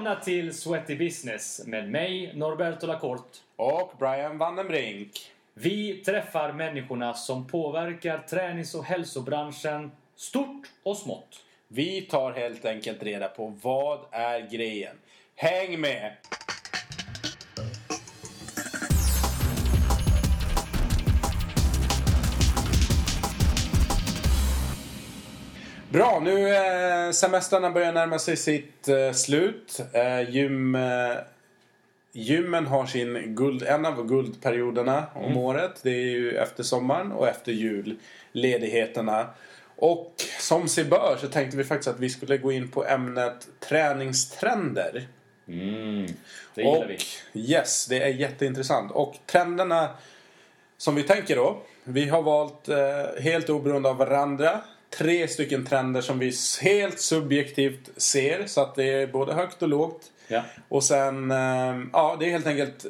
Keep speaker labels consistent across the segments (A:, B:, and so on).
A: Välkomna till Sweaty Business med mig, Norberto Lacorte.
B: Och Brian Vandenbrink.
A: Vi träffar människorna som påverkar tränings och hälsobranschen stort och smått.
B: Vi tar helt enkelt reda på vad är grejen. Häng med! Bra, nu eh, semestrarna börjar närma sig sitt eh, slut. Eh, gym, eh, gymmen har sin guld, en av guldperioderna om året. Det är ju efter sommaren och efter julledigheterna. Och som sig bör så tänkte vi faktiskt att vi skulle gå in på ämnet träningstrender.
A: Mm, det gillar
B: och,
A: vi.
B: Yes, det är jätteintressant. Och trenderna som vi tänker då. Vi har valt eh, helt oberoende av varandra. Tre stycken trender som vi helt subjektivt ser. Så att det är både högt och lågt.
A: Ja.
B: Och sen, eh, ja det är helt enkelt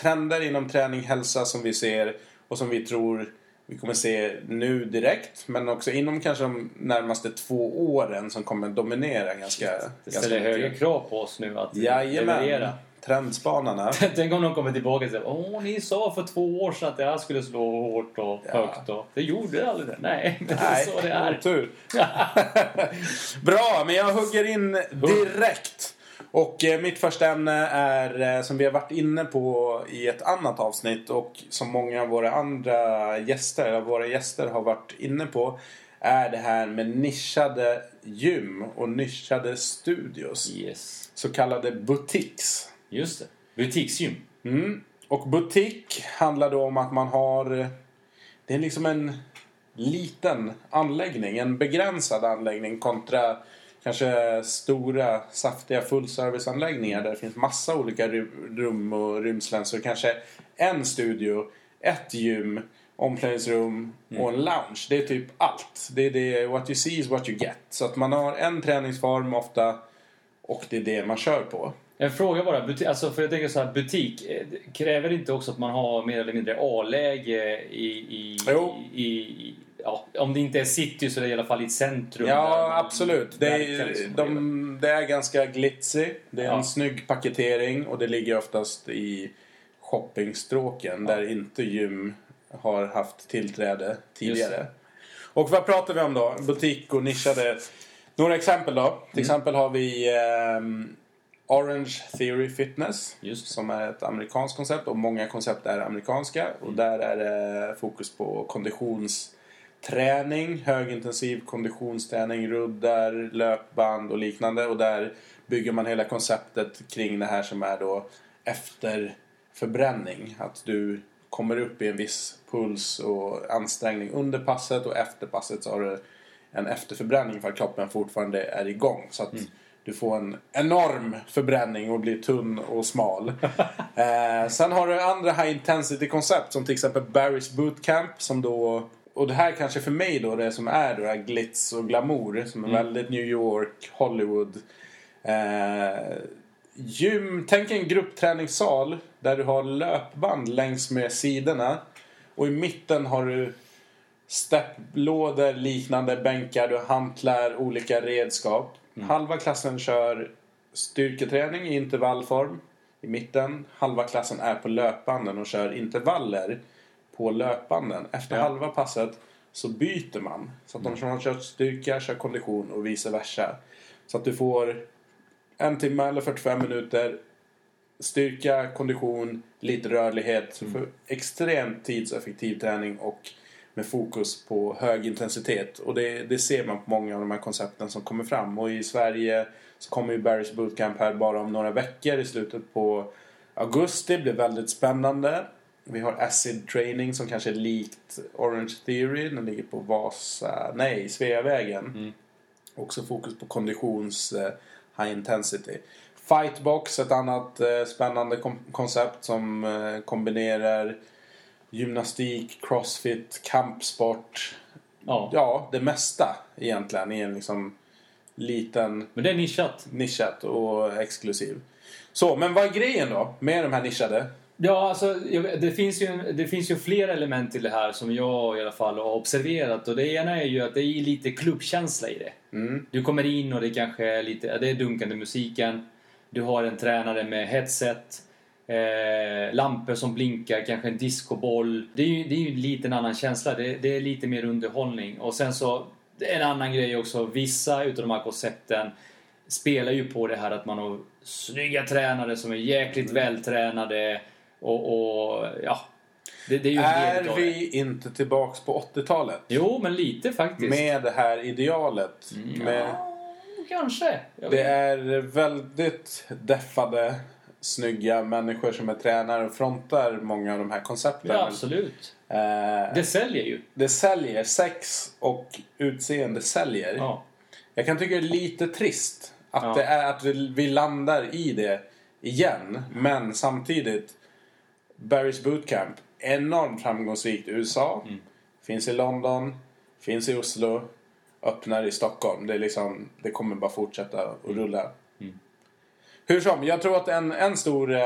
B: trender inom träning, hälsa som vi ser och som vi tror vi kommer se nu direkt. Men också inom kanske de närmaste två åren som kommer dominera ganska,
A: Det
B: ganska
A: ställer
B: mycket.
A: högre krav på oss nu att
B: Jajamän.
A: leverera.
B: Trendspanarna.
A: Tänk om de kommer tillbaka och säger Åh, ni sa för två år sedan att det här skulle slå hårt och
B: Ja.
A: högt. Och det gjorde det aldrig. Nej, det är så det är.
B: otur. Bra, men jag hugger in direkt. Och eh, mitt första ämne är eh, som vi har varit inne på i ett annat avsnitt och som många av våra andra gäster, våra gäster har varit inne på. Är det här med nischade gym och nischade studios.
A: Yes.
B: Så kallade boutiques.
A: Just det. Butiksgym.
B: Mm. Och butik handlar då om att man har... Det är liksom en liten anläggning, en begränsad anläggning kontra kanske stora saftiga fullserviceanläggningar där det finns massa olika ru- rum och rymdslänsor. Kanske en studio, ett gym, omklädningsrum och en lounge. Det är typ allt. Det är det, what you see is what you get. Så att man har en träningsform ofta och det är det man kör på.
A: En fråga bara. Butik, alltså för jag tänker så här, butik. eh, Kräver inte också att man har mer eller mindre A-läge i... i, i, i ja, om det inte är city så är det i alla fall i ett centrum.
B: Ja, absolut. Det är,
A: liksom
B: de, det är ganska glitzy. Det är
A: Ja.
B: en snygg paketering och det ligger oftast i shoppingstråken där inte gym har haft tillträde tidigare. Och vad pratar vi om då? Butik och nischade. Några exempel då. Till
A: Mm.
B: exempel har vi ehm, Orange Theory Fitness.
A: Just.
B: Som är ett amerikanskt koncept och många koncept är amerikanska.
A: Mm.
B: Och där är det fokus på konditionsträning, högintensiv konditionsträning, ruddar, löpband och liknande. Och där bygger man hela konceptet kring det här som är då efter förbränning. Att du kommer upp i en viss puls och ansträngning under passet och efter passet så har du en efterförbränning för att kroppen fortfarande är igång. Så att du får en enorm förbränning och blir tunn och smal. eh, sen har du andra high intensity koncept som till exempel Barry's Bootcamp som då och det här kanske för mig då det som är då det här glitz och glamour som är väldigt New York, Hollywood. Eh, gym, tänk en gruppträningssal där du har löpband längs med sidorna. Och i mitten har du stepplådor, liknande bänkar, du har hantlar, olika redskap. Halva klassen kör styrketräning i intervallform i mitten. Halva klassen är på löpbanden och kör intervaller på löpbanden. Efter
A: Ja.
B: halva passet så byter man. Så att de som har kört styrka kör kondition och vice versa. Så att du får en timme eller 45 minuter styrka, kondition, lite rörlighet. Så för extremt tidseffektiv träning och med fokus på hög intensitet. Och det, det ser man på många av de här koncepten som kommer fram. Och i Sverige så kommer ju Barry's Bootcamp här bara om några veckor i slutet på augusti. Det blir väldigt spännande. Vi har Acid Training som kanske är likt Orange Theory. Den ligger på Vasa, nej, Sveavägen. Också fokus på konditions eh, high intensity. Fightbox, ett annat eh, spännande koncept som eh, kombinerar gymnastik, crossfit, kampsport.
A: Ja.
B: Ja, det mesta egentligen i en liksom liten
A: Men det är nischat.
B: nischat och exklusiv. Så, men vad är grejen då med de här nischade?
A: Ja, alltså, det, finns ju, det finns ju flera element till det här som jag i alla fall har observerat. Och det ena är ju att det är lite klubbkänsla i det.
B: Mm.
A: Du kommer in och det kanske är lite, det är dunkande musiken. Du har en tränare med headset, eh, lampor som blinkar, kanske en discoboll. Det är ju, det är ju lite en annan känsla. Det, det är lite mer underhållning. Och sen så, en annan grej också. Vissa utav de här koncepten spelar ju på det här att man har snygga tränare som är jäkligt vältränade. Och, och ja, det, det är
B: Är vi inte tillbaks på 80-talet?
A: Jo, men lite faktiskt.
B: Med det här idealet. Med,
A: Ja, kanske.
B: Det är väldigt deffade, snygga människor som är tränare och frontar många av de här koncepten.
A: Ja, absolut.
B: Eh,
A: Det säljer ju.
B: det säljer. Sex och utseende säljer.
A: Ja.
B: Jag kan tycka det är lite trist att,
A: Ja.
B: det är, att vi, landar i det igen. Men samtidigt, Barry's Bootcamp, enormt framgångsrikt i USA.
A: Mm.
B: Finns i London, finns i Oslo, öppnar i Stockholm. Det, är liksom, det kommer bara fortsätta att rulla. Hur som, jag tror att en, en stor, eh,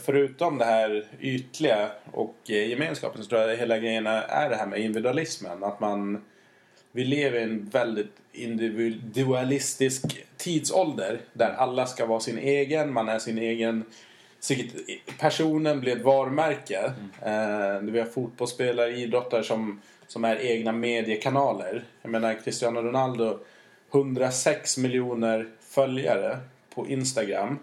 B: förutom det här ytliga och eh, gemenskapen, så tror jag att hela grejen är- det här med individualismen. Att man vi lever i en väldigt individualistisk tidsålder där alla ska vara sin egen, man är sin egen personen blir ett varumärke. Eh, vi har fotbollsspelare, idrottare som, som är egna mediekanaler. Jag menar Cristiano Ronaldo, 106 miljoner följare på Instagram.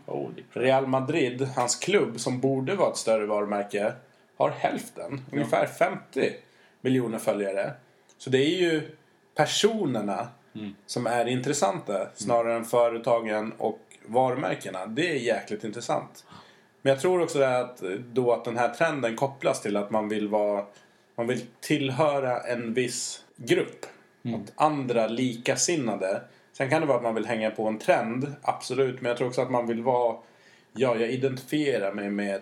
B: Real Madrid, hans klubb som borde vara ett större varumärke, har hälften. Ungefär 50 miljoner följare. Så det är ju personerna som är intressanta snarare än företagen och varumärkena. Det är jäkligt intressant. Men jag tror också att, då att den här trenden kopplas till att man vill vara man vill tillhöra en viss grupp. Att andra likasinnade. Sen kan det vara att man vill hänga på en trend, absolut. Men jag tror också att man vill vara... Ja, jag identifierar mig med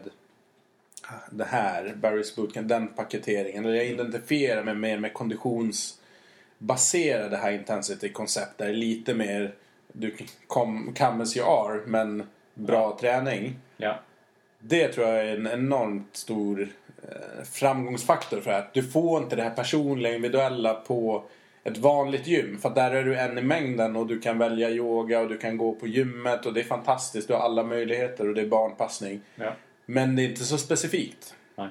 B: det här, Barry's Bootcamp, den paketeringen. Eller jag identifierar mig mer med konditionsbaserade high intensity-koncept. Där det är lite mer, du come, come as you are, men bra träning.
A: Ja.
B: Det tror jag är en enormt stor eh, framgångsfaktor för att du får inte det här personliga, individuella på ett vanligt gym. För där är du en i mängden och du kan välja yoga och du kan gå på gymmet och det är fantastiskt. Du har alla möjligheter och det är barnpassning.
A: ja.
B: Men det är inte så specifikt.
A: Nej.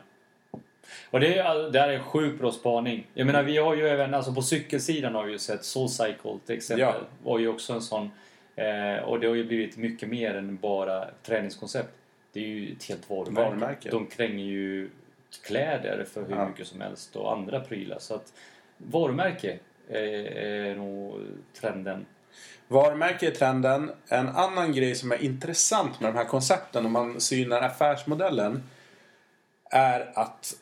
A: Och det, är, det här är en sjukt bra spaning. Jag menar vi har ju även, alltså på cykelsidan har vi ju sett Soulcycle till exempel.
B: Ja.
A: Var ju också en sån. Eh, och det har ju blivit mycket mer än bara träningskoncept. Det är ju ett helt varumärke.
B: Varumärke.
A: De kränger ju kläder för hur
B: Ja.
A: mycket som helst och andra prylar. Så att varumärke är, är nog trenden.
B: Varumärke är trenden. En annan grej som är intressant med de här koncepten om man synar affärsmodellen är att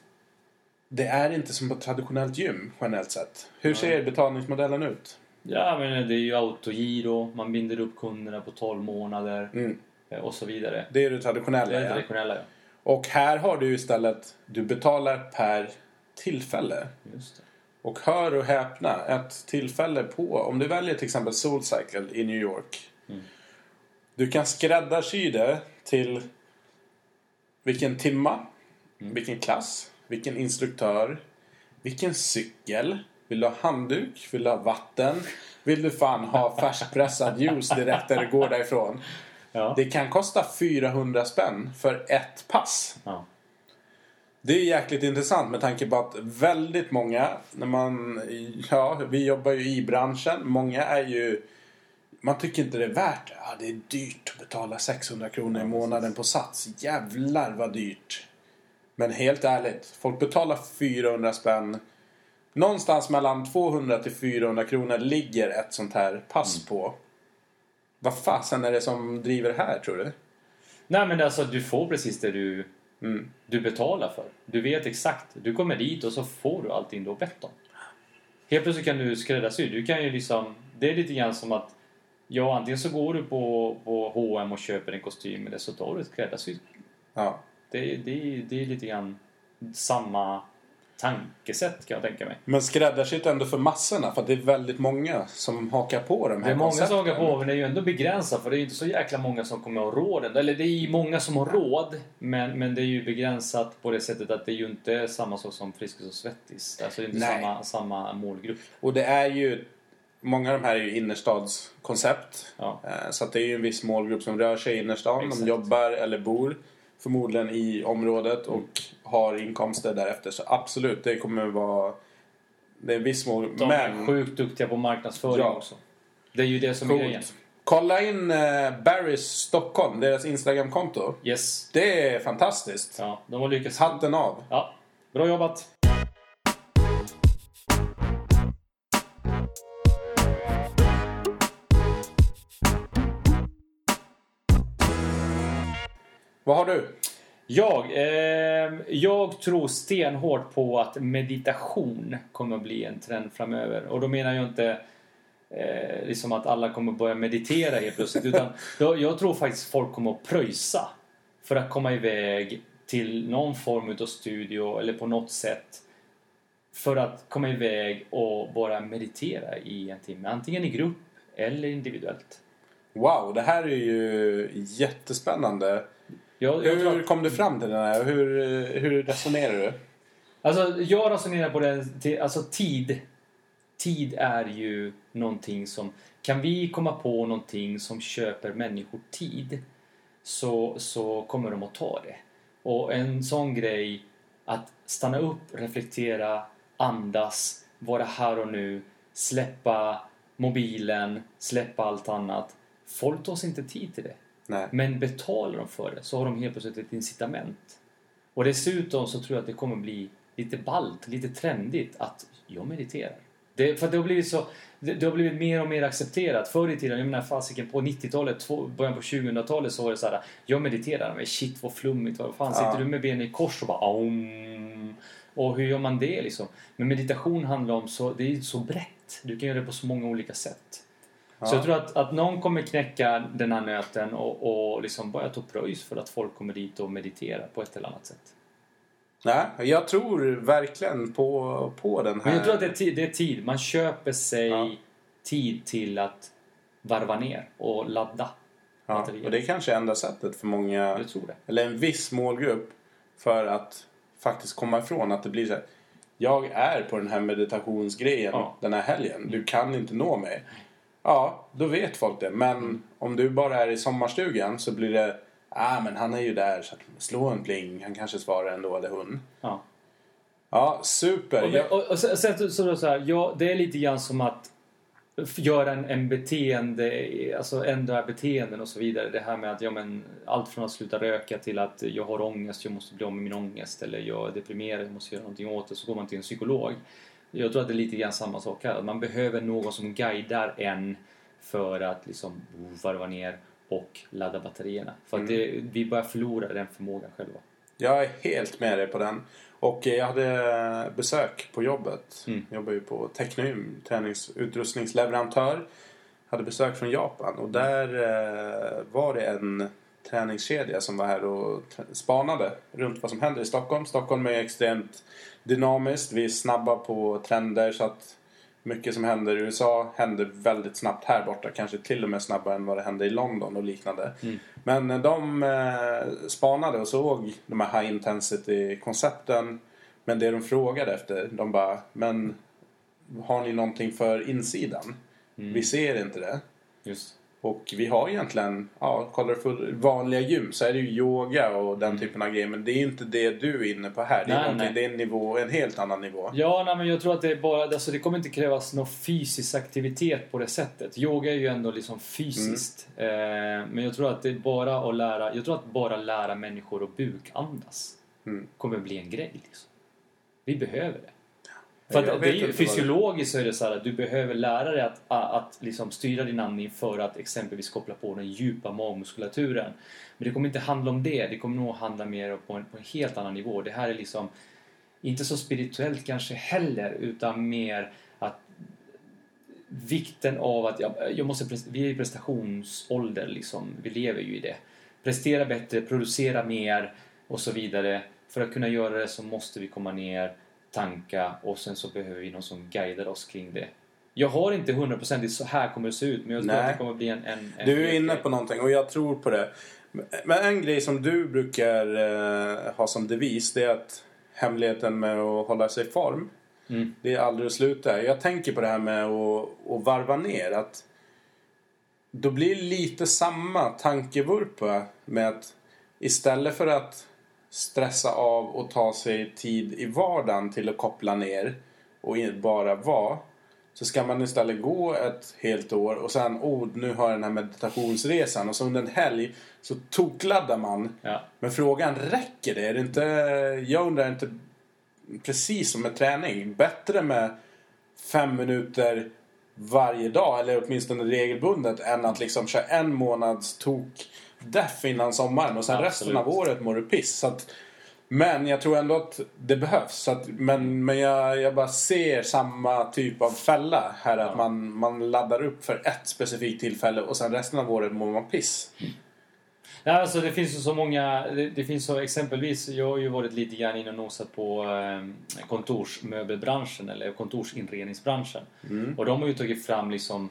B: det är inte som på ett traditionellt gym generellt sett. Hur ser betalningsmodellen ut?
A: Ja men det är ju autogiro, man binder upp kunderna på 12 månader
B: Mm.
A: eh, och så vidare.
B: Det är det traditionella.
A: Det är det
B: ja.
A: traditionella ja.
B: Och här har du istället, du betalar per tillfälle.
A: Just det.
B: Och hör och häpna, ett tillfälle på, om du väljer till exempel Soulcycle i New York. Du kan skräddarsy det till vilken timma, vilken klass, vilken instruktör, vilken cykel. Vill du ha handduk? Vill du ha vatten? Vill du fan ha färskpressad juice direkt när du går därifrån?
A: Ja.
B: Det kan kosta 400 spänn för ett pass.
A: ja.
B: Det är jäkligt intressant med tanke på att väldigt många, när man, ja, vi jobbar ju i branschen, många är ju, man tycker inte det är värt det. Ja, det är dyrt att betala 600 kronor i månaden på Sats. Jävlar vad dyrt. Men helt ärligt, folk betalar 400 spänn. Någonstans mellan 200 till 400 kronor ligger ett sånt här pass på. Vad fasen är det som driver här tror du?
A: Nej men alltså du får precis det du,
B: Mm.
A: du betalar för. Du vet exakt. Du kommer dit och så får du allting du har bett om. Helt plötsligt kan du skräddarsy. Du kan ju liksom... Det är lite grann som att... Ja, antingen så går du på, på H&M och köper en kostym eller så tar du ett skräddarsytt.
B: Ja.
A: Det, det, det är lite grann samma tankesätt kan jag tänka mig.
B: Men skräddarsytt ändå för massorna för det är väldigt många som hakar på de här
A: Det är många som
B: koncepten.
A: hakar på men det är ju ändå begränsat för det är ju inte så jäkla många som kommer att ha råd. Eller det är ju många som har råd men, men det är ju begränsat på det sättet att det är ju inte samma sak som Friskis och Svettis. Alltså det är inte
B: Nej.
A: samma, samma målgrupp.
B: Och det är ju många av de här är ju innerstadskoncept.
A: Ja.
B: Eh, Så att det är ju en viss målgrupp som rör sig i innerstan.
A: Exakt.
B: De jobbar eller bor förmodligen i området och har inkomster därefter. Så absolut, det kommer vara... Det är en viss målgrupp.
A: De är
B: Men
A: sjukt duktiga på marknadsföring
B: Ja.
A: också. Det är ju det som är grejen.
B: coolt. Kolla in eh, Barrys Stockholm, deras Instagramkonto.
A: Yes.
B: Det är fantastiskt.
A: Ja, de har lyckats.
B: Hatten av.
A: Ja, bra jobbat.
B: Vad har du?
A: Jag, eh, jag tror stenhårt på att meditation kommer att bli en trend framöver. Och då menar jag inte eh, liksom att alla kommer börja meditera helt plötsligt. Utan jag, jag tror faktiskt folk kommer att pröjsa för att komma iväg till någon form av studio eller på något sätt för att komma iväg och bara meditera i en timme. Antingen i grupp eller individuellt.
B: Wow, det här är ju jättespännande.
A: Jag, jag
B: Hur
A: att-
B: kom du fram till den här? Hur, hur resonerar du?
A: Alltså, jag resonerar på den alltså tid. Tid är ju någonting som... Kan vi komma på någonting som köper människor tid så, så kommer de att ta det. Och en sån grej att stanna upp, reflektera, andas, vara här och nu, släppa mobilen, släppa allt annat. Folk tar sig inte tid till det.
B: Nej.
A: Men betalar de för det så har de helt plötsligt ett incitament. Och dessutom så tror jag att det kommer bli lite ballt, lite trendigt att jag mediterar. Det, för det har blivit så det, det har blivit mer och mer accepterat. Förr i tiden, jag menar fasiken på 90-talet, två- början på 2000-talet så var det så här. Jag mediterar, men shit vad flummigt, vad fan
B: Ja.
A: sitter du med benen i kors och bara Aum. Och hur gör man det liksom? Men meditation handlar om så, det är så brett. Du kan göra det på så många olika sätt. Så
B: Ja.
A: jag tror att, att någon kommer knäcka den här nöten och, och liksom börja ta pröjs för att folk kommer dit och mediterar på ett eller annat sätt.
B: Nej, jag tror verkligen på, på den här.
A: Men jag tror att det är, tid, det är tid. Man köper sig
B: Ja.
A: tid till att varva ner och ladda
B: ja,
A: batterier.
B: och det är kanske enda sättet för många, eller en viss målgrupp, för att faktiskt komma ifrån att det blir så här. Jag är på den här meditationsgrejen
A: Ja.
B: den här helgen. Du kan inte nå mig. Ja, då vet folk det. Men
A: Mm.
B: om du bara är i sommarstugan så blir det Ah, men han är ju där så slå en pling. Han kanske svarar ändå, eller hon.
A: Ja.
B: Ja, super.
A: Och,
B: Jag-
A: och, och sen, sen så så här, ja, det är lite grann som att göra en, en beteende, alltså ändra beteenden och så vidare. Det här med att, ja men, allt från att sluta röka till att jag har ångest, jag måste bli av med min ångest. Eller jag är deprimerad, jag måste göra någonting åt det. Så går man till en psykolog. Jag tror att det är lite grann samma sak här. Man behöver någon som guidar en för att liksom varva ner och ladda batterierna. För att det, vi börjar förlora den förmågan själva.
B: Jag är helt med dig på den. Och eh, jag hade besök på jobbet.
A: Mm.
B: Jag jobbar ju på Technym, träningsutrustningsleverantör. Hade besök från Japan och där eh, var det en träningskedja som var här och spanade runt vad som händer i Stockholm. Stockholm är extremt dynamiskt. Vi är snabba på trender så att mycket som händer i USA händer väldigt snabbt här borta. Kanske till och med snabbare än vad det hände i London och liknande. Men eh, de eh, spanade och såg de här high intensity koncepten. Men det de frågade efter, de bara, men har ni någonting för insidan? Vi ser inte det.
A: Just.
B: Och vi har egentligen, ja, kollar du för vanliga gym så är det ju yoga och den typen av grejer. Men det är inte det du är inne på här. Det är,
A: Nej,
B: det är en, nivå, en helt annan nivå.
A: Ja, nej, men jag tror att det är bara, alltså det kommer inte krävas någon fysisk aktivitet på det sättet. Yoga är ju ändå liksom fysiskt. Eh, men jag tror att det bara att lära, jag tror att bara lära människor att bukandas
B: Mm.
A: kommer bli en grej. Liksom. Vi behöver det. För att det är fysiologiskt så är det så här att du behöver lära dig att, att, liksom styra din andning för att exempelvis koppla på den djupa magmuskulaturen. Men det kommer inte handla om det. Det kommer nog handla mer på en, på en helt annan nivå. Det här är liksom inte så spirituellt kanske heller utan mer att vikten av att jag, jag måste, vi är i prestationsålder liksom, vi lever ju i det. Prestera bättre, producera mer och så vidare. För att kunna göra det så måste vi komma ner, tanka och sen så behöver vi någon som guidar oss kring det. Jag har inte hundraprocentigt så här kommer det se ut men jag tror
B: Nej.
A: att det kommer bli en... en, en
B: Du är inne på någonting och jag tror på det. Men en grej som du brukar eh, ha som devis det är att hemligheten med att hålla sig i form
A: Mm.
B: Det är aldrig att sluta. Jag tänker på det här med att, att varva ner. Att då blir lite samma tankevurpa med att istället för att stressa av och ta sig tid i vardagen till att koppla ner och bara vara. Så ska man istället gå ett helt år och sen, oh, nu har jag den här meditationsresan och så under en helg så tokladdar man.
A: Ja.
B: Men frågan, räcker det? Är det inte, jag undrar inte, precis som med träning, bättre med fem minuter varje dag eller åtminstone regelbundet än att liksom köra en månads tok deff innan sommaren och sen
A: Absolut.
B: resten av året mår du piss. Så att, men jag tror ändå att det behövs. Så att, men men jag, jag bara ser samma typ av fälla här. Att man, man laddar upp för ett specifikt tillfälle och sen resten av året mår man piss.
A: Nej, alltså det finns ju så många, det, det finns så exempelvis, jag har ju varit lite grann inne och nosat på eh, kontorsmöbelbranschen eller kontorsinredningsbranschen. Och de har ju tagit fram liksom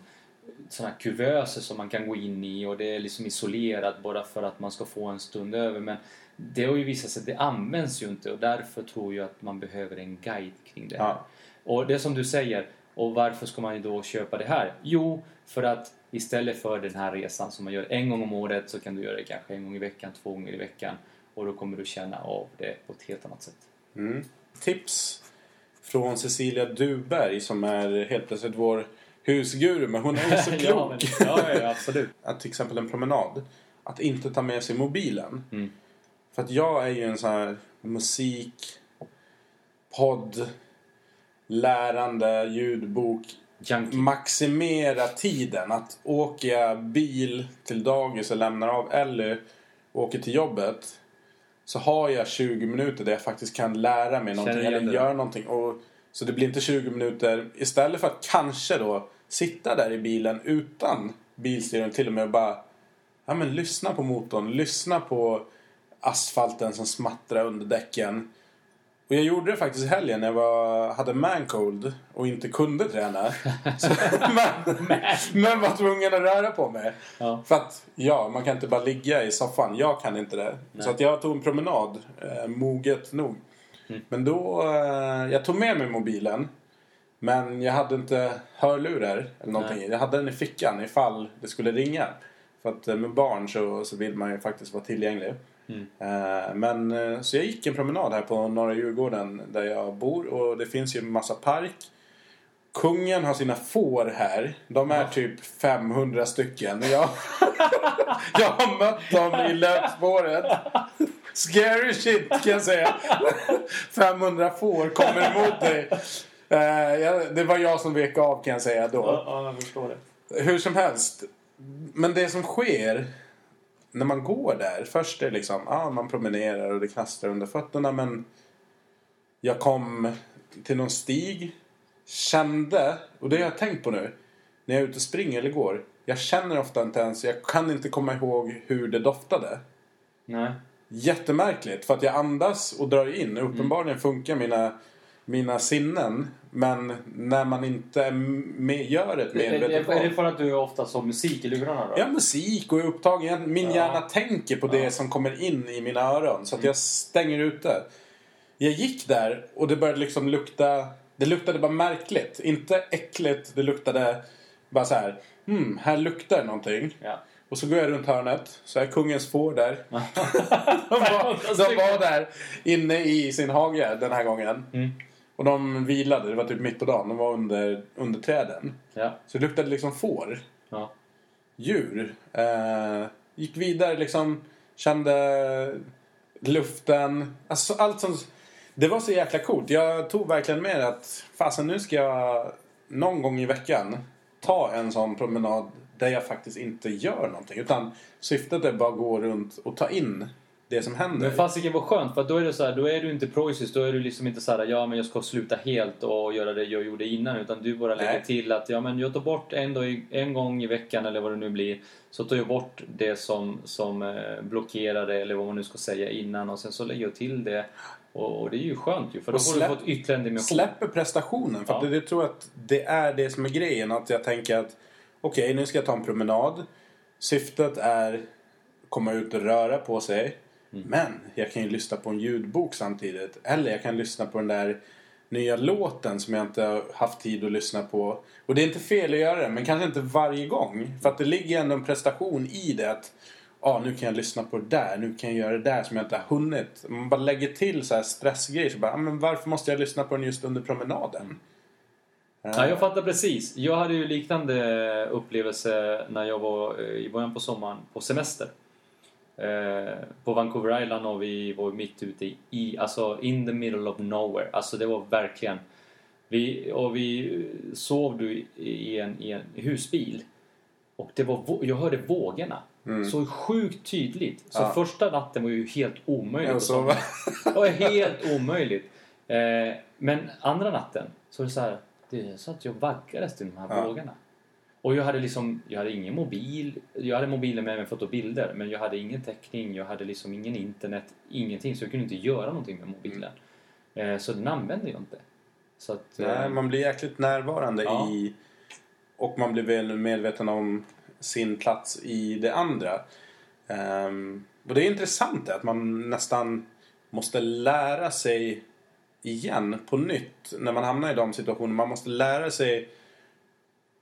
A: sådana kuvöser som man kan gå in i och det är liksom isolerat bara för att man ska få en stund över. Men det har ju visat sig att det används ju inte och därför tror jag att man behöver en guide kring det här.
B: Ja.
A: Och det som du säger, och varför ska man ju då köpa det här? Jo, för att istället för den här resan som man gör en gång om året så kan du göra det kanske en gång i veckan, två gånger i veckan. Och då kommer du känna av det på ett helt annat sätt.
B: Mm. Tips från Cecilia Duberg som är helt plötsligt vår husguru. Men hon är ju så klok.
A: ja, men, ja, ja, absolut.
B: att till exempel en promenad. Att inte ta med sig mobilen.
A: Mm.
B: För att jag är ju en sån här musik, podd, lärande, ljudbok.
A: Junkie.
B: Maximera tiden. Att åker jag bil till dagis och lämnar av Ellie och åker till jobbet. Så har jag 20 minuter där jag faktiskt kan lära mig någonting eller göra någonting. Och, så det blir inte 20 minuter. Istället för att kanske då sitta där i bilen utan bilstyrning till och med och bara ja, men lyssna på motorn. Lyssna på asfalten som smattrar under däcken. Och jag gjorde det faktiskt i helgen när jag var, hade mancold och inte kunde träna. Så, men, men var tvungen att röra på mig.
A: Ja.
B: För att, ja, man kan inte bara ligga i soffan. Jag kan inte det. Så att jag tog en promenad, eh, moget nog. Men då, eh, jag tog med mig mobilen. Men jag hade inte hörlurar eller någonting.
A: Nej.
B: Jag hade den i fickan ifall det skulle ringa. För att eh, med barn så, så vill man ju faktiskt vara tillgänglig. Eh, Men eh, så jag gick en promenad här på Norra Djurgården där jag bor och det finns ju en massa park. Kungen har sina får här. De är typ 500 stycken. Jag, jag har mött dem i löpspåret. Scary shit kan jag säga. 500 får kommer emot dig. Eh, Det var jag som vek av kan jag säga då.
A: ja, jag förstår det.
B: Hur som helst. Men det som sker när man går där. Först är det liksom, ja man promenerar och det knastrar under fötterna men jag kom till någon stig. Kände, och det har jag tänkt på nu. När jag är ute och springer eller går. Jag känner ofta inte ens, jag kan inte komma ihåg hur det doftade.
A: Nej.
B: Jättemärkligt för att jag andas och drar in. Uppenbarligen funkar mina, mina sinnen. Men när man inte med, gör ett medvetet
A: är det
B: val.
A: för att du ofta har musik i lurarna då?
B: Ja, musik och är upptagen. Min
A: Ja.
B: hjärna tänker på det som kommer in i mina öron. Så att jag stänger ute. Jag gick där och det började liksom lukta... Det luktade bara märkligt. Inte äckligt. Det luktade bara så här. Hmm, här luktar någonting.
A: Ja.
B: Och så går jag runt hörnet. Så är kungens får där. de, var, de var där inne i sin hage den här gången.
A: Mm.
B: Och de vilade. Det var typ mitt på dagen. De var under, under träden.
A: Ja.
B: Så det luktade liksom får
A: Ja.
B: djur. Eh, gick vidare liksom. Kände luften. Alltså allt som... Det var så jäkla coolt. Jag tog verkligen med att fasen nu ska jag någon gång i veckan ta en sån promenad där jag faktiskt inte gör någonting. Utan syftet är bara att gå runt och ta in det som händer.
A: Men fasiken var skönt för då är det så här, då är du inte preussisk, då är du liksom inte så här, ja men jag ska sluta helt och göra det jag gjorde innan utan du bara lägger
B: Nej.
A: till att ja men jag tar bort en, dag, en gång i veckan eller vad det nu blir så tar jag bort det som, som eh, blockerade eller vad man nu ska säga innan och sen så lägger jag till det och, och det är ju skönt ju för då
B: släpp-
A: du fått ytterligare en dimension.
B: Släpper prestationen. För
A: Ja.
B: det, det tror jag att det är det som är grejen. Att jag tänker att okej, nu ska jag ta en promenad. Syftet är komma ut och röra på sig.
A: Mm.
B: Men jag kan ju lyssna på en ljudbok samtidigt. Eller jag kan lyssna på den där nya låten som jag inte har haft tid att lyssna på. Och det är inte fel att göra det, men kanske inte varje gång. För att det ligger ändå en prestation i det. Att, ah, nu kan jag lyssna på det där, nu kan jag göra det där som jag inte har hunnit. Man bara lägger till så här stressgrejer. Så bara, ah, men varför måste jag lyssna på den just under promenaden?
A: Ja, jag fattar precis. Jag hade ju liknande upplevelse när jag var eh, i början på sommaren på semester. Eh, på Vancouver Island och vi var mitt ute i, alltså in the middle of nowhere. Alltså det var verkligen... Vi, och vi sov du i en, i en husbil. Och det var, jag hörde vågorna. Så sjukt tydligt. Så
B: Ja.
A: första natten var ju helt omöjligt
B: Jag sov-.
A: Det var helt omöjligt. Eh, men andra natten så är det så här. Det är så att jag vaggades till de här
B: Ja.
A: vågorna. Och jag hade liksom, jag hade ingen mobil. Jag hade mobilen med mig för att ta bilder. Men jag hade ingen täckning, jag hade liksom ingen internet, ingenting. Så jag kunde inte göra någonting med mobilen. Eh, så den använde jag inte. Så att, eh,
B: Nej, man blir jäkligt närvarande
A: Ja.
B: i... Och man blir väl medveten om sin plats i det andra. Ehm, och det är intressant det, att man nästan måste lära sig igen på nytt när man hamnar i de situationerna. Man måste lära sig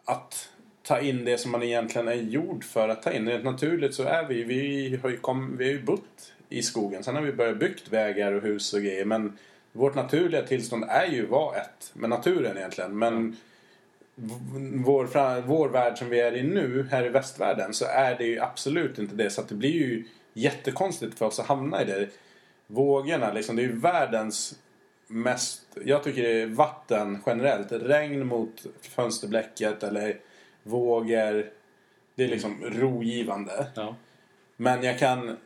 B: att ta in det som man egentligen är gjord för att ta in. Rent naturligt så är vi, vi har ju, kom, vi har ju bott i skogen. Sen har vi börjat byggt vägar och hus och grejer. Men vårt naturliga tillstånd är ju att vara ett med naturen egentligen. Men vår, vår värld som vi är i nu, här i västvärlden, så är det ju absolut inte det. Så att det blir ju jättekonstigt för oss att hamna i det. Vågorna, liksom, det är ju världens mest... Jag tycker det är vatten generellt. Regn mot fönsterblecket eller vågor. Det är liksom rogivande.
A: ja.
B: Men jag kan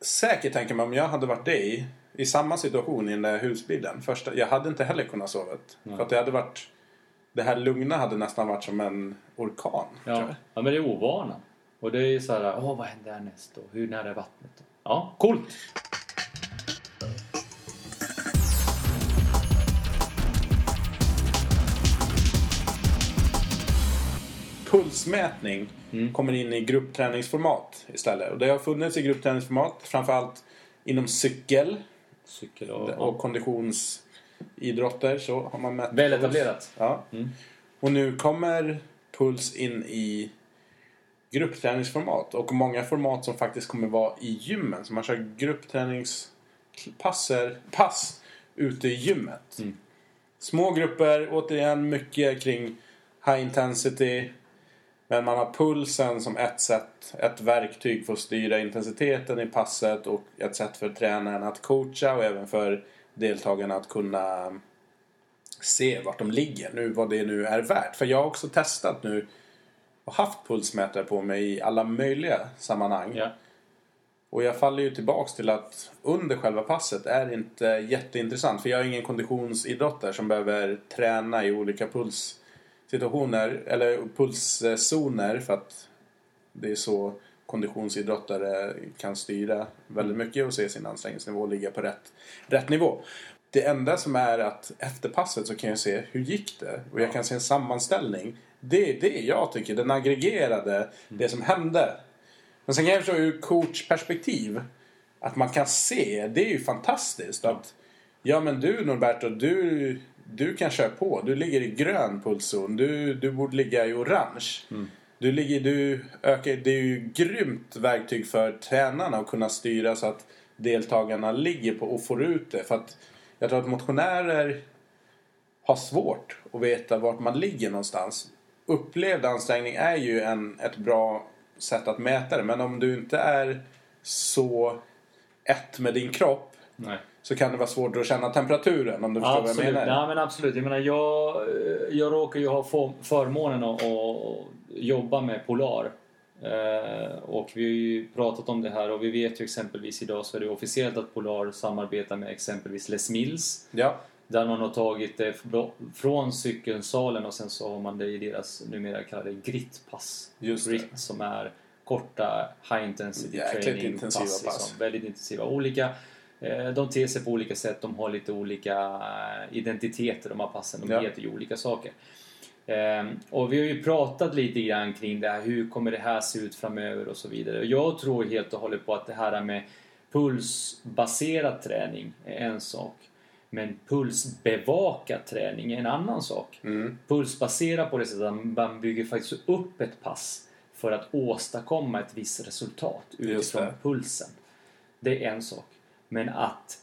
B: säkert tänka mig om jag hade varit dig i samma situation i den där husbilen. Första, jag hade inte heller kunnat sova. För att det hade varit... Det här lugna hade nästan varit som en orkan.
A: Ja. ja, men det är ovana. Och det är så här, åh vad händer härnäst och hur nära är vattnet? Ja, coolt!
B: Pulsmätning
A: Mm.
B: kommer in i gruppträningsformat istället. Och det har funnits i gruppträningsformat framförallt inom cykel
A: Cykel och...
B: och konditionsidrotter. Så har man mätt
A: Väl etablerat.
B: Ja.
A: Mm.
B: Och nu kommer puls in i gruppträningsformat och många format som faktiskt kommer vara i gymmen. Så man kör gruppträningspasser, pass ute i gymmet.
A: Mm.
B: Små grupper, återigen mycket kring high intensity. Men man har pulsen som ett sätt, ett verktyg för att styra intensiteten i passet och ett sätt för tränaren att coacha och även för deltagarna att kunna se vart de ligger nu, vad det nu är värt. För jag har också testat nu och haft pulsmätare på mig i alla möjliga sammanhang.
A: Ja.
B: Och jag faller ju tillbaks till att under själva passet är inte jätteintressant. För jag är ingen konditionsidrottare som behöver träna i olika pulssituationer eller pulszoner för att det är så konditionsidrottare kan styra väldigt mycket och se sin ansträngningsnivå och ligga på rätt, rätt nivå. Det enda som är att efter passet så kan jag se hur gick det och jag kan se en sammanställning. Det är det jag tycker, den aggregerade, det som hände. Men sen kan jag förstå ur coachperspektiv att man kan se, det är ju fantastiskt att ja men du Norberto, du, du kan köra på. Du ligger i grön pulszon. Du, du borde ligga i orange. Du ligger, du ökar, det är ju grymt verktyg för tränarna att kunna styra så att deltagarna ligger på och får ut det. För att jag tror att motionärer har svårt att veta vart man ligger någonstans. Upplevd ansträngning är ju en, ett bra sätt att mäta det. Men om du inte är så ett med din kropp
A: Nej.
B: Så kan det vara svårt att känna temperaturen om du förstår vad
A: Absolut.
B: jag menar.
A: Ja, men absolut. Jag menar, jag, eh, jag råkar ju ha för, förmånen att, att jobba med Polar. Eh, och vi har ju pratat om det här och vi vet ju exempelvis idag så är det officiellt att Polar samarbetar med exempelvis Les Mills.
B: Ja,
A: Där man har tagit det fr- från cykelsalen och sen så har man det i deras numera kallade gritpass.
B: Just.
A: Grit som är korta high intensity
B: Jäkligt
A: training
B: intensiva pass.
A: Liksom, väldigt intensiva. Olika, de ter sig på olika sätt, de har lite olika eh, identiteter de här passen. De
B: Ja.
A: heter ju olika saker. Ehm, och vi har ju pratat lite grann kring det här, hur kommer det här se ut framöver och så vidare. Jag tror helt och hållet på att det här med pulsbaserad träning är en sak. Men pulsbevakad träning är en annan sak.
B: Mm.
A: Pulsbaserad på det sättet att man bygger faktiskt upp ett pass för att åstadkomma ett visst resultat utifrån pulsen. Det är en sak. Men att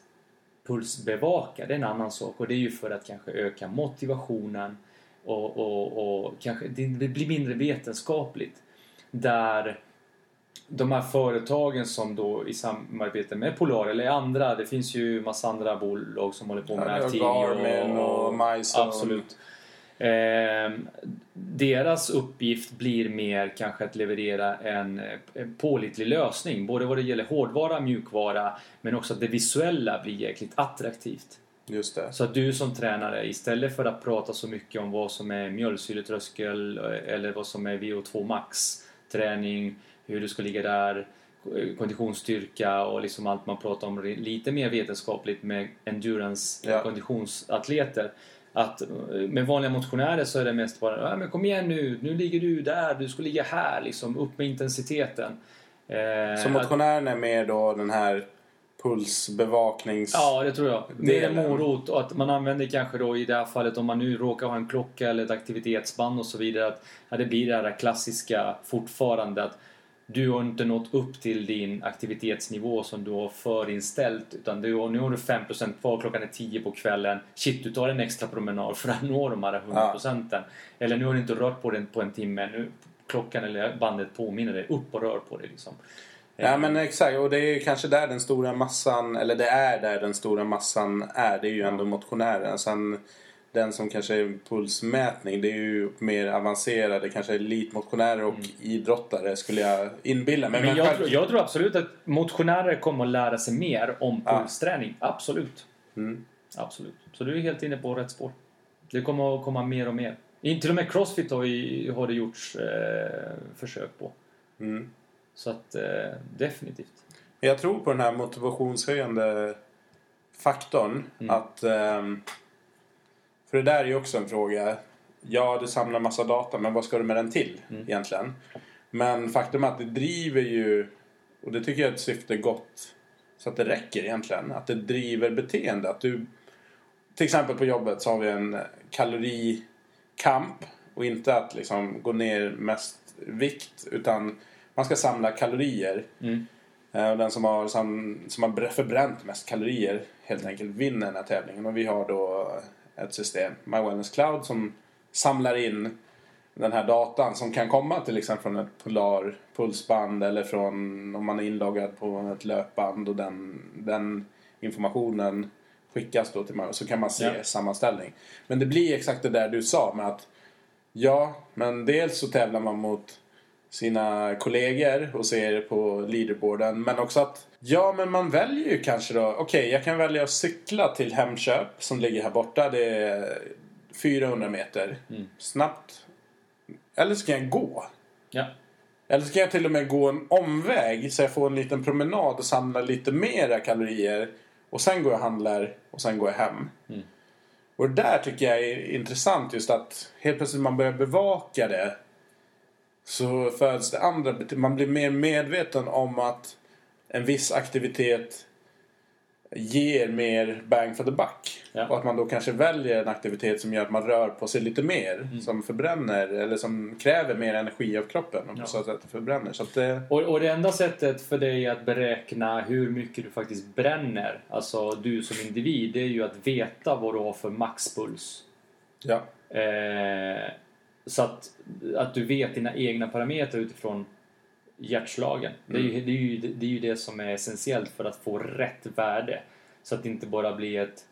A: pulsbevaka, det är en annan sak. Och det är ju för att kanske öka motivationen och, och, och kanske det blir mindre vetenskapligt. Där de här företagen som då i samarbete med Polar eller andra, det finns ju massa andra bolag som håller på med
B: Ja,
A: RT
B: Garmin och Myzone.
A: Absolut. Ehm, deras uppgift blir mer kanske att leverera en, en pålitlig lösning. Både vad det gäller hårdvara, mjukvara men också att det visuella blir jäkligt attraktivt.
B: Just det.
A: Så att du som tränare istället för att prata så mycket om vad som är mjölksyretröskel eller vad som är VO2 max träning, hur du ska ligga där, konditionsstyrka och liksom allt man pratar om lite mer vetenskapligt med endurance
B: Ja.
A: konditionsatleter. Att eh, med vanliga motionärer så är det mest bara men kom igen nu, nu ligger du där, du ska ligga här liksom, upp med intensiteten. Eh,
B: Så motionären är mer då den här pulsbevaknings...
A: Ja, det tror jag. Mer en morot och att man använder kanske då i det här fallet om man nu råkar ha en klocka eller ett aktivitetsband och så vidare att ja, det blir det här klassiska fortfarande att du har inte nått upp till din aktivitetsnivå som du har förinställt utan du nu har du 5% kvar, klockan är 10 på kvällen. Shit, du tar en extra promenad för att nå de här 100%. Eller nu har du inte rört på den på en timme. Nu, klockan eller bandet påminner dig, upp och rör på dig liksom.
B: Ja men exakt och det är kanske där den stora massan, eller det är där den stora massan är. Det är ju ändå motionären. Sen den som kanske är pulsmätning, det är ju mer avancerade, kanske elitmotionärer och idrottare skulle jag inbilla mig.
A: Men jag,
B: själv-
A: tror, jag tror absolut att motionärer kommer att lära sig mer om pulsträning. Absolut.
B: Mm.
A: Absolut. Så du är helt inne på rätt spår. Det kommer att komma mer och mer. Till och med Crossfit har, ju, har det gjorts eh, försök på.
B: Mm.
A: Så att eh, definitivt.
B: Jag tror på den här motivationshöjande faktorn.
A: Mm.
B: Att, ehm, för det där är ju också en fråga. Ja, du samlar massa data, men vad ska du med den till
A: Mm.
B: egentligen? Men faktum är att det driver ju, och det tycker jag är ett syfte gott så att det räcker egentligen. Att det driver beteende. Att du, till exempel på jobbet så har vi en kalorikamp och inte att liksom gå ner mest vikt utan man ska samla kalorier.
A: Mm.
B: Eh, Och den som har, som, har förbränt mest kalorier helt enkelt vinner den här tävlingen. Och vi har då ett system, My Wellness Cloud, som samlar in den här datan som kan komma till exempel från ett Polar pulsband eller från om man är inloggad på ett löpband och den, den informationen skickas då till mig så kan man se
A: Ja.
B: sammanställning. Men det blir exakt det där du sa med att ja, men dels så tävlar man mot sina kollegor och ser på leaderboarden. Men också att, ja men man väljer ju kanske då, okej jag kan välja att cykla till Hemköp som ligger här borta. Det är 400 meter. Snabbt. Eller så kan jag gå.
A: Ja.
B: Eller så kan jag till och med gå en omväg så jag får en liten promenad och samlar lite mera kalorier. Och sen går jag och handlar och sen går jag hem. Och det där tycker jag är intressant just att helt plötsligt man börjar bevaka det. Så föds det andra Man blir mer medveten om att en viss aktivitet ger mer bang for the buck.
A: Ja.
B: Och att man då kanske väljer en aktivitet som gör att man rör på sig lite mer. Som förbränner eller som kräver mer energi av kroppen. Och på
A: Ja.
B: så sätt förbränner. Så att det,
A: Och, och det enda sättet för dig att beräkna hur mycket du faktiskt bränner, alltså du som individ, det är ju att veta vad du har för maxpuls.
B: ja.
A: Eh, så att, att du vet dina egna parametrar utifrån hjärtslagen. Det, är ju, det, är ju, det är ju det som är essentiellt för att få rätt värde. Så att det inte bara blir ett,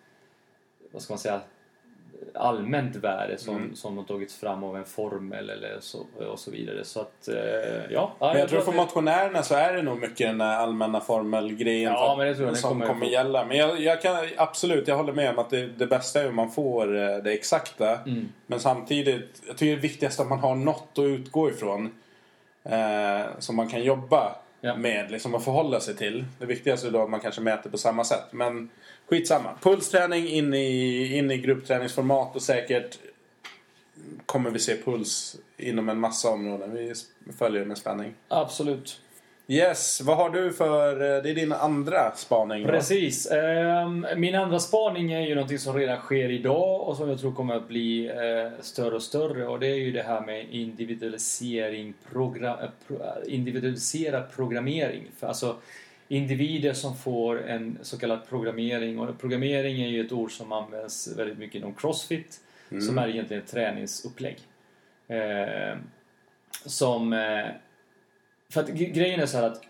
A: vad ska man säga, allmänt värde som, som har tagits fram av en formel eller så, och så vidare. Så att, eh, ja.
B: Men jag tror för
A: att-
B: motionärerna så är det nog mycket den där allmänna formelgrejen
A: Ja, men det tror jag den
B: som
A: kommer
B: kommer, gälla. Men jag, jag kan absolut, jag håller med om att det, det bästa är om man får eh, det exakta.
A: Mm.
B: Men samtidigt, jag tycker det viktigaste är att man har något att utgå ifrån. Eh, som man kan jobba
A: Ja.
B: med, liksom att förhålla sig till. Det viktigaste är då att man kanske mäter på samma sätt. Men skitsamma. Pulsträning in i, in i gruppträningsformat och säkert kommer vi se puls inom en massa områden. Vi följer med spänning.
A: Absolut.
B: Yes, vad har du för... eh, Det är din andra spaning. va?
A: Precis. Ehm, Min andra spaning är ju någonting som redan sker idag och som jag tror kommer att bli eh, större och större. Och det är ju det här med individualisering, progra- eh, individualiserad programmering. Alltså individer som får en så kallad programmering. Och programmering är ju ett ord som används väldigt mycket inom Crossfit. Som är egentligen ett träningsupplägg. Eh, som... Eh, för att gre- grejen är så att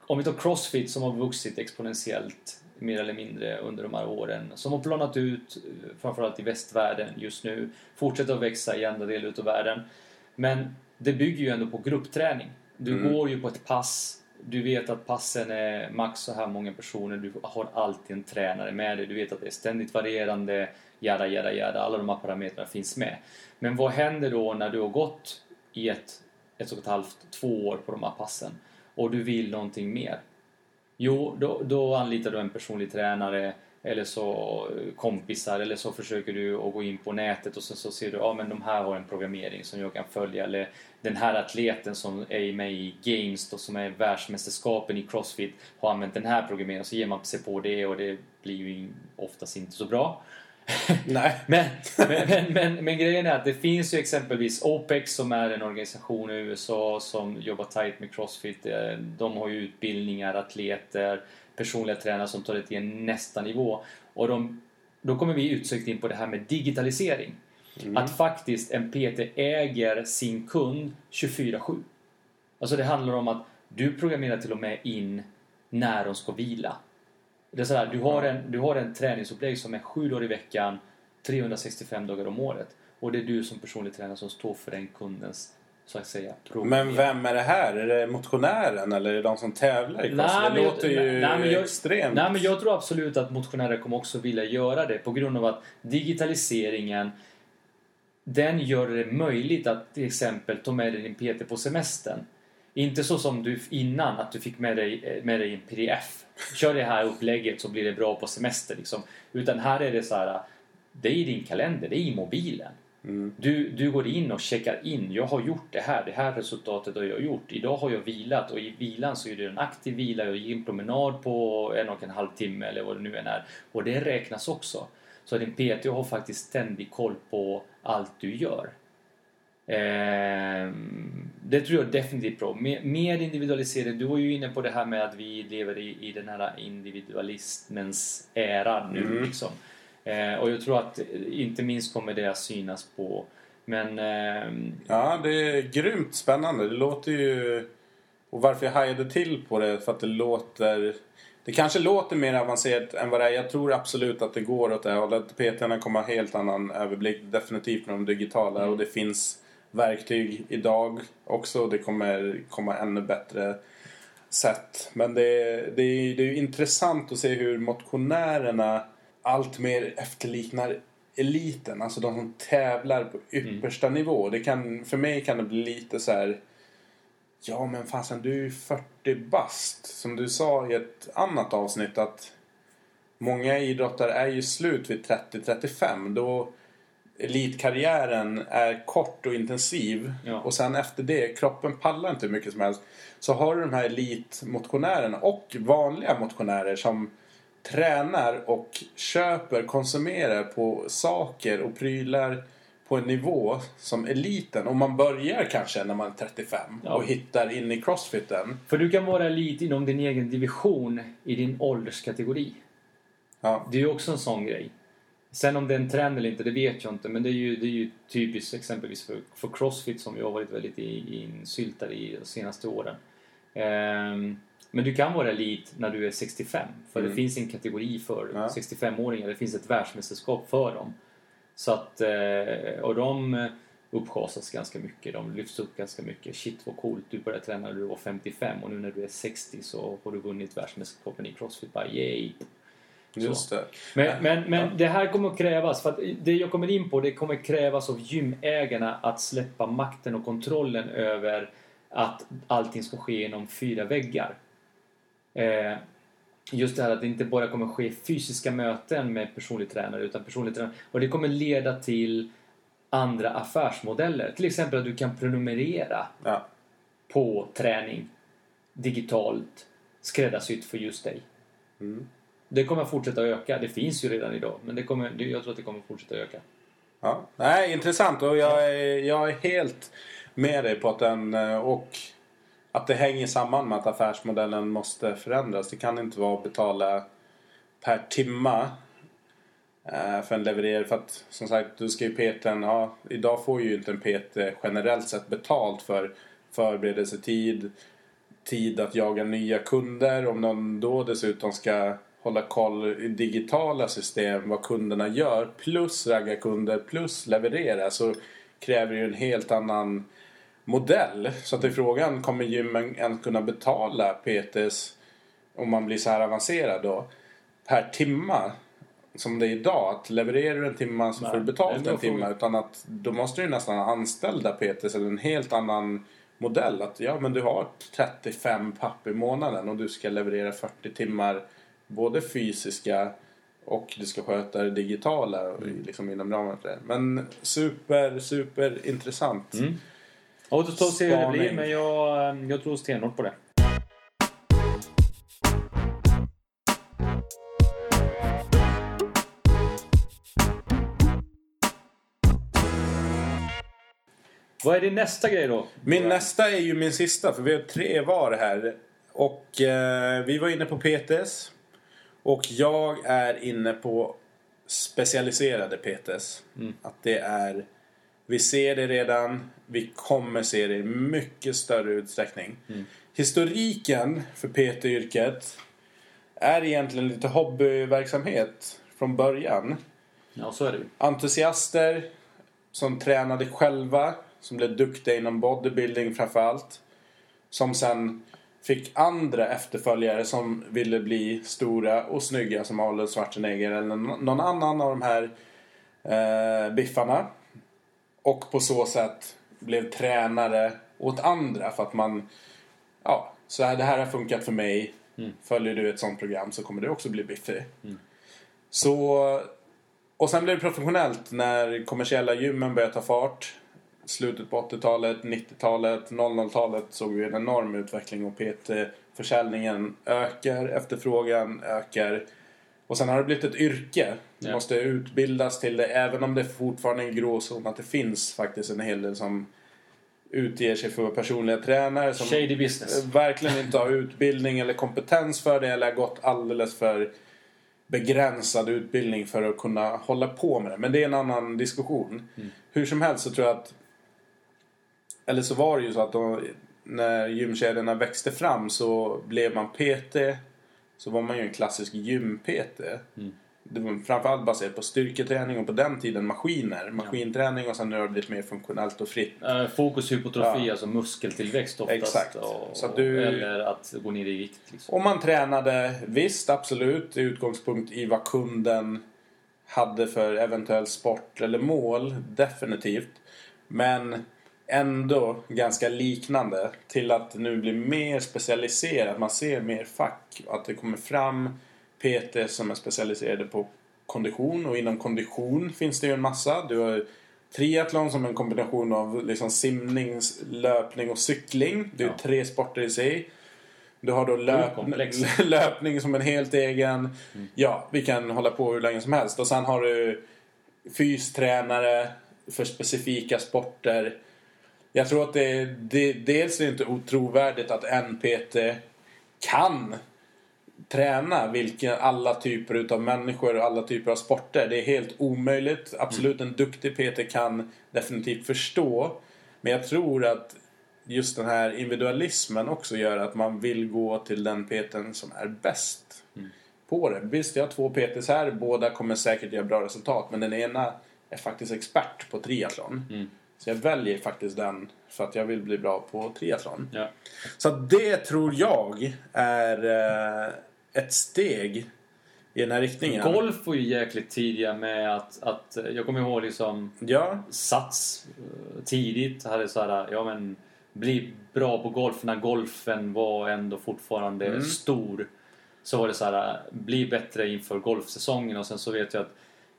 A: om vi tar Crossfit som har vuxit exponentiellt mer eller mindre under de här åren. Som har planat ut, eh, framförallt i västvärlden just nu. Fortsätter att växa i andra delar utav världen. Men det bygger ju ändå på gruppträning. Du
B: Mm.
A: går ju på ett pass. Du vet att passen är max så här många personer. Du har alltid en tränare med dig. Du vet att det är ständigt varierande. Jada, jada, jada. Alla de här parametrarna finns med. Men vad händer då när du har gått i ett, ett och ett halvt, två år på de här passen och du vill någonting mer? Jo, då, då anlitar du en personlig tränare eller så eh, kompisar eller så försöker du att gå in på nätet och sen så ser du ja men de här har en programmering som jag kan följa eller den här atleten som är med i Games då, som är världsmästerskapen i Crossfit har använt den här programmeringen så ger man sig på det och det blir ju oftast inte så bra.
B: Nej.
A: Men, men, men, men, men grejen är att det finns ju exempelvis OPEX som är en organisation i USA som jobbar tight med Crossfit. Eh, De har ju utbildningar, atleter, personliga tränare som tar det till nästa nivå. Och de, då kommer vi utsökt in på det här med digitalisering. Att faktiskt en PT äger sin kund 24-7. Alltså det handlar om att du programmerar till och med in när de ska vila. Det är så här, du, har en, du har en träningsupplägg som är sju dagar i veckan, 365 dagar om året. Och det är du som personlig tränare som står för den kundens, så att säga,
B: Men vem är det här? Är det motionären eller är det de som tävlar i crossfit?
A: Nej,
B: Det
A: jag-
B: låter ju
A: nej, men jag-
B: extremt.
A: Nej, men jag tror absolut att motionärer kommer också vilja göra det på grund av att digitaliseringen den gör det möjligt att till exempel ta med dig din PT på semestern. Inte så som du innan, att du fick med dig, med dig en pdf. Kör det här upplägget så blir det bra på semester. Liksom. Utan här är det så här, det är i din kalender, det är i mobilen. Du, du går in och checkar in. Jag har gjort det här. Det här resultatet har jag gjort. Idag har jag vilat och i vilan så är det en aktiv vila. Jag gick en promenad på en och en halv timme eller vad det nu än är. Och det räknas också. Så din PT har faktiskt ständig koll på allt du gör. Ehm, det tror jag definitivt bra. Mer, mer individualisering. Du var ju inne på det här med att vi lever i, i den här individualismens era nu. Liksom. Eh, och jag tror att eh, inte minst kommer det att synas på men ehm,
B: Ja, det är grymt spännande. Det låter ju... Och varför jag hajade till på det för att det låter... Det kanske låter mer avancerat än vad det är. Jag tror absolut att det går åt det här hållet. PTn kommer ha helt annan överblick. Definitivt med de digitala.
A: Mm.
B: Och det finns verktyg idag också. Det kommer komma ännu bättre sätt. Men det, det, är, det är ju intressant att se hur motionärerna allt mer efterliknar eliten. Alltså de som tävlar på yppersta nivå. Det kan, för mig kan det bli lite så här. Ja men fasen du är ju 40 bast. Som du sa i ett annat avsnitt att många idrottare är ju slut vid 30-35. Då elitkarriären är kort och intensiv.
A: Ja.
B: Och sen efter det, kroppen pallar inte hur mycket som helst. Så har du de här elitmotionärerna och vanliga motionärer som tränar och köper, konsumerar på saker och prylar på en nivå som eliten. Och man börjar kanske när man är 35
A: Ja.
B: och hittar in i crossfiten.
A: För du kan vara elit inom din egen division i din ålderskategori.
B: Ja.
A: Det är ju också en sån grej. Sen om det är en trend eller inte, det vet jag inte. Men det är ju, det är ju typiskt exempelvis för, för Crossfit som vi har varit väldigt i- insyltade i de senaste åren. Ehm, men du kan vara elit när du är 65. För det finns en kategori för
B: Ja.
A: 65-åringar. Det finns ett världsmästerskap för dem. Så att, eh, och de eh, uppschasas ganska mycket. De lyfts upp ganska mycket. Shit vad coolt, du började träna när du var 55 och nu när du är 60 så har du vunnit världsmästerskapen i Crossfit. Bara yay!
B: Just det.
A: Men, men, men det här kommer att krävas, för att det jag kommer in på, det kommer krävas av gymägarna att släppa makten och kontrollen över att allting ska ske inom fyra väggar. Eh, just det här att det inte bara kommer ske fysiska möten med personlig tränare utan personlig tränare. Och det kommer leda till andra affärsmodeller. Till exempel att du kan prenumerera
B: Ja.
A: på träning. digitalt skräddarsytt för just dig. Det kommer fortsätta öka. Det finns ju redan idag. Men det kommer, jag tror att det kommer fortsätta öka.
B: Ja. Nej, intressant och jag är, jag är helt med dig på att den och att det hänger samman med att affärsmodellen måste förändras. Det kan inte vara att betala per timma eh, för en levererare. För att som sagt, du ska ju PTn, ja, idag får ju inte en PT generellt sett betalt för förberedelsetid, tid att jaga nya kunder. Om någon då dessutom ska hålla koll i digitala system vad kunderna gör plus ragga kunder plus leverera så kräver det ju en helt annan modell. Så att i frågan, kommer gymmen ens kunna betala PTs om man blir så här avancerad då per timma? Som det är idag, att levererar du en timma så
A: Nej,
B: får du
A: det är
B: betalt
A: en
B: timma. Utan att då måste du nästan ha anställda PTs eller en helt annan modell. Att ja, men du har 35 papp i månaden och du ska leverera 40 timmar både fysiska och du ska sköta det digitala
A: Mm.
B: liksom inom ramen för det. Men super, super intressant.
A: Mm. Och då står se hur det blir. Men jag, eh, jag tror stenhårt på det. Vad är din nästa grej då?
B: Min nästa är ju min sista för vi har tre var här. Och eh, vi var inne på PTS. Och jag är inne på specialiserade PTS. Att det är... Vi ser det redan. Vi kommer se det i mycket större utsträckning. Historiken för PT-yrket är egentligen lite hobbyverksamhet från början
A: Ja, så är det
B: entusiaster som tränade själva, som blev duktiga inom bodybuilding framförallt. Som sen fick andra efterföljare som ville bli stora och snygga som Arnold Schwarzenegger eller nå- någon annan av de här eh, biffarna. Och på så sätt blev tränare åt andra för att man ja, så här, det här har funkat för mig. Följer du ett sånt program så kommer du också bli biffig. Så och sen blev det professionellt när kommersiella gymmen började ta fart. Slutet på 80-talet, 90-talet, 00-talet såg vi en enorm utveckling och PT-försäljningen ökar, efterfrågan ökar. Och sen har det blivit ett yrke.
A: Ja.
B: måste utbildas till det även om det fortfarande är en gråzon att det finns faktiskt en hel del som utger sig för att vara personliga tränare som
A: Shady business.
B: verkligen inte har utbildning eller kompetens för det eller har gått alldeles för begränsad utbildning för att kunna hålla på med det. Men det är en annan diskussion. Hur som helst så tror jag att eller så var det ju så att de, när gymkedjorna växte fram så blev man PT så var man ju en klassisk gym-PT. Det var framförallt baserat på styrketräning och på den tiden maskiner. Maskinträning och sen nu har det blivit mer funktionellt och fritt.
A: Eh, Fokus hypotrofi,
B: Ja.
A: alltså muskeltillväxt oftast.
B: Exakt.
A: Och,
B: Så att du-
A: Eller att gå ner i vikt. Liksom.
B: Och man tränade visst, absolut, i utgångspunkt i vad kunden hade för eventuell sport eller mål. Definitivt. Men ändå ganska liknande till att nu blir mer specialiserat. Man ser mer fack. Att det kommer fram PT som är specialiserade på kondition och inom kondition finns det ju en massa. Du har triathlon som en kombination av liksom simning, löpning och cykling. Det är
A: Ja.
B: tre sporter i sig. Du har då löp, löpning som en helt egen. Ja, vi kan hålla på hur länge som helst. Och sen har du fystränare för specifika sporter. Jag tror att det, det dels är det inte otrovärdigt att en PT kan träna vilka, alla typer utav människor och alla typer av sporter. Det är helt omöjligt. Absolut en duktig PT kan definitivt förstå. Men jag tror att just den här individualismen också gör att man vill gå till den PTn som är bäst på det. Visst, jag har två PTs här. Båda kommer säkert göra bra resultat. Men den ena är faktiskt expert på triathlon. Så jag väljer faktiskt den för att jag vill bli bra på triathlon.
A: Ja.
B: Så det tror jag är eh, ett steg i den här riktningen.
A: Golf var ju jäkligt tidiga med att, att jag kommer ihåg liksom
B: Ja,
A: Sats eh, tidigt hade så här, ja men bli bra på golf när golfen var ändå fortfarande
B: Mm.
A: stor. Så var det så här, bli bättre inför golfsäsongen och sen så vet jag att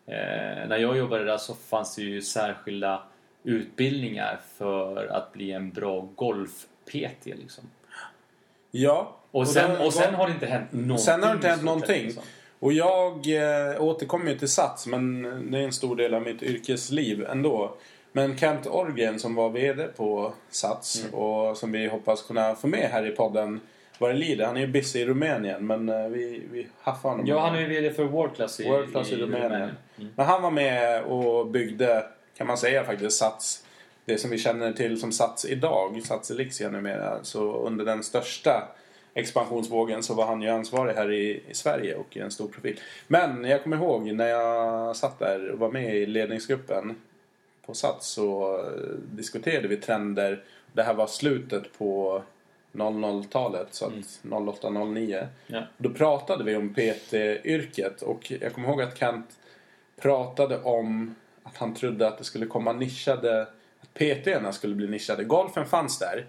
A: eh, när jag jobbade där så fanns det ju särskilda utbildningar för att bli en bra golf-PT liksom.
B: Ja.
A: Och sen,
B: då-
A: och sen har det inte hänt någonting.
B: Sen har det inte
A: i
B: hänt någonting.
A: liksom.
B: Och jag eh, återkommer ju till Sats, men det är en stor del av mitt yrkesliv ändå. Men Kent Orgren som var VD på Sats
A: Mm.
B: och som vi hoppas kunna få med här i podden vad det lider. Han är ju busy i Rumänien men eh, vi, vi haffar honom.
A: Ja, han är ju VD för World Class i,
B: World Class i Rumänien.
A: Mm.
B: Men han var med och byggde, kan man säga faktiskt, Sats. Det som vi känner till som Sats idag, Sats Elixia numera. Så under den största expansionsvågen så var han ju ansvarig här i, i Sverige och en stor profil. Men jag kommer ihåg när jag satt där och var med i ledningsgruppen på Sats så eh, diskuterade vi trender. Det här var slutet på 00-talet, så att 08-09.
A: Ja.
B: Då pratade vi om PT-yrket och jag kommer ihåg att Kent pratade om att han trodde att det skulle komma nischade, PT-erna skulle bli nischade. Golfen fanns där.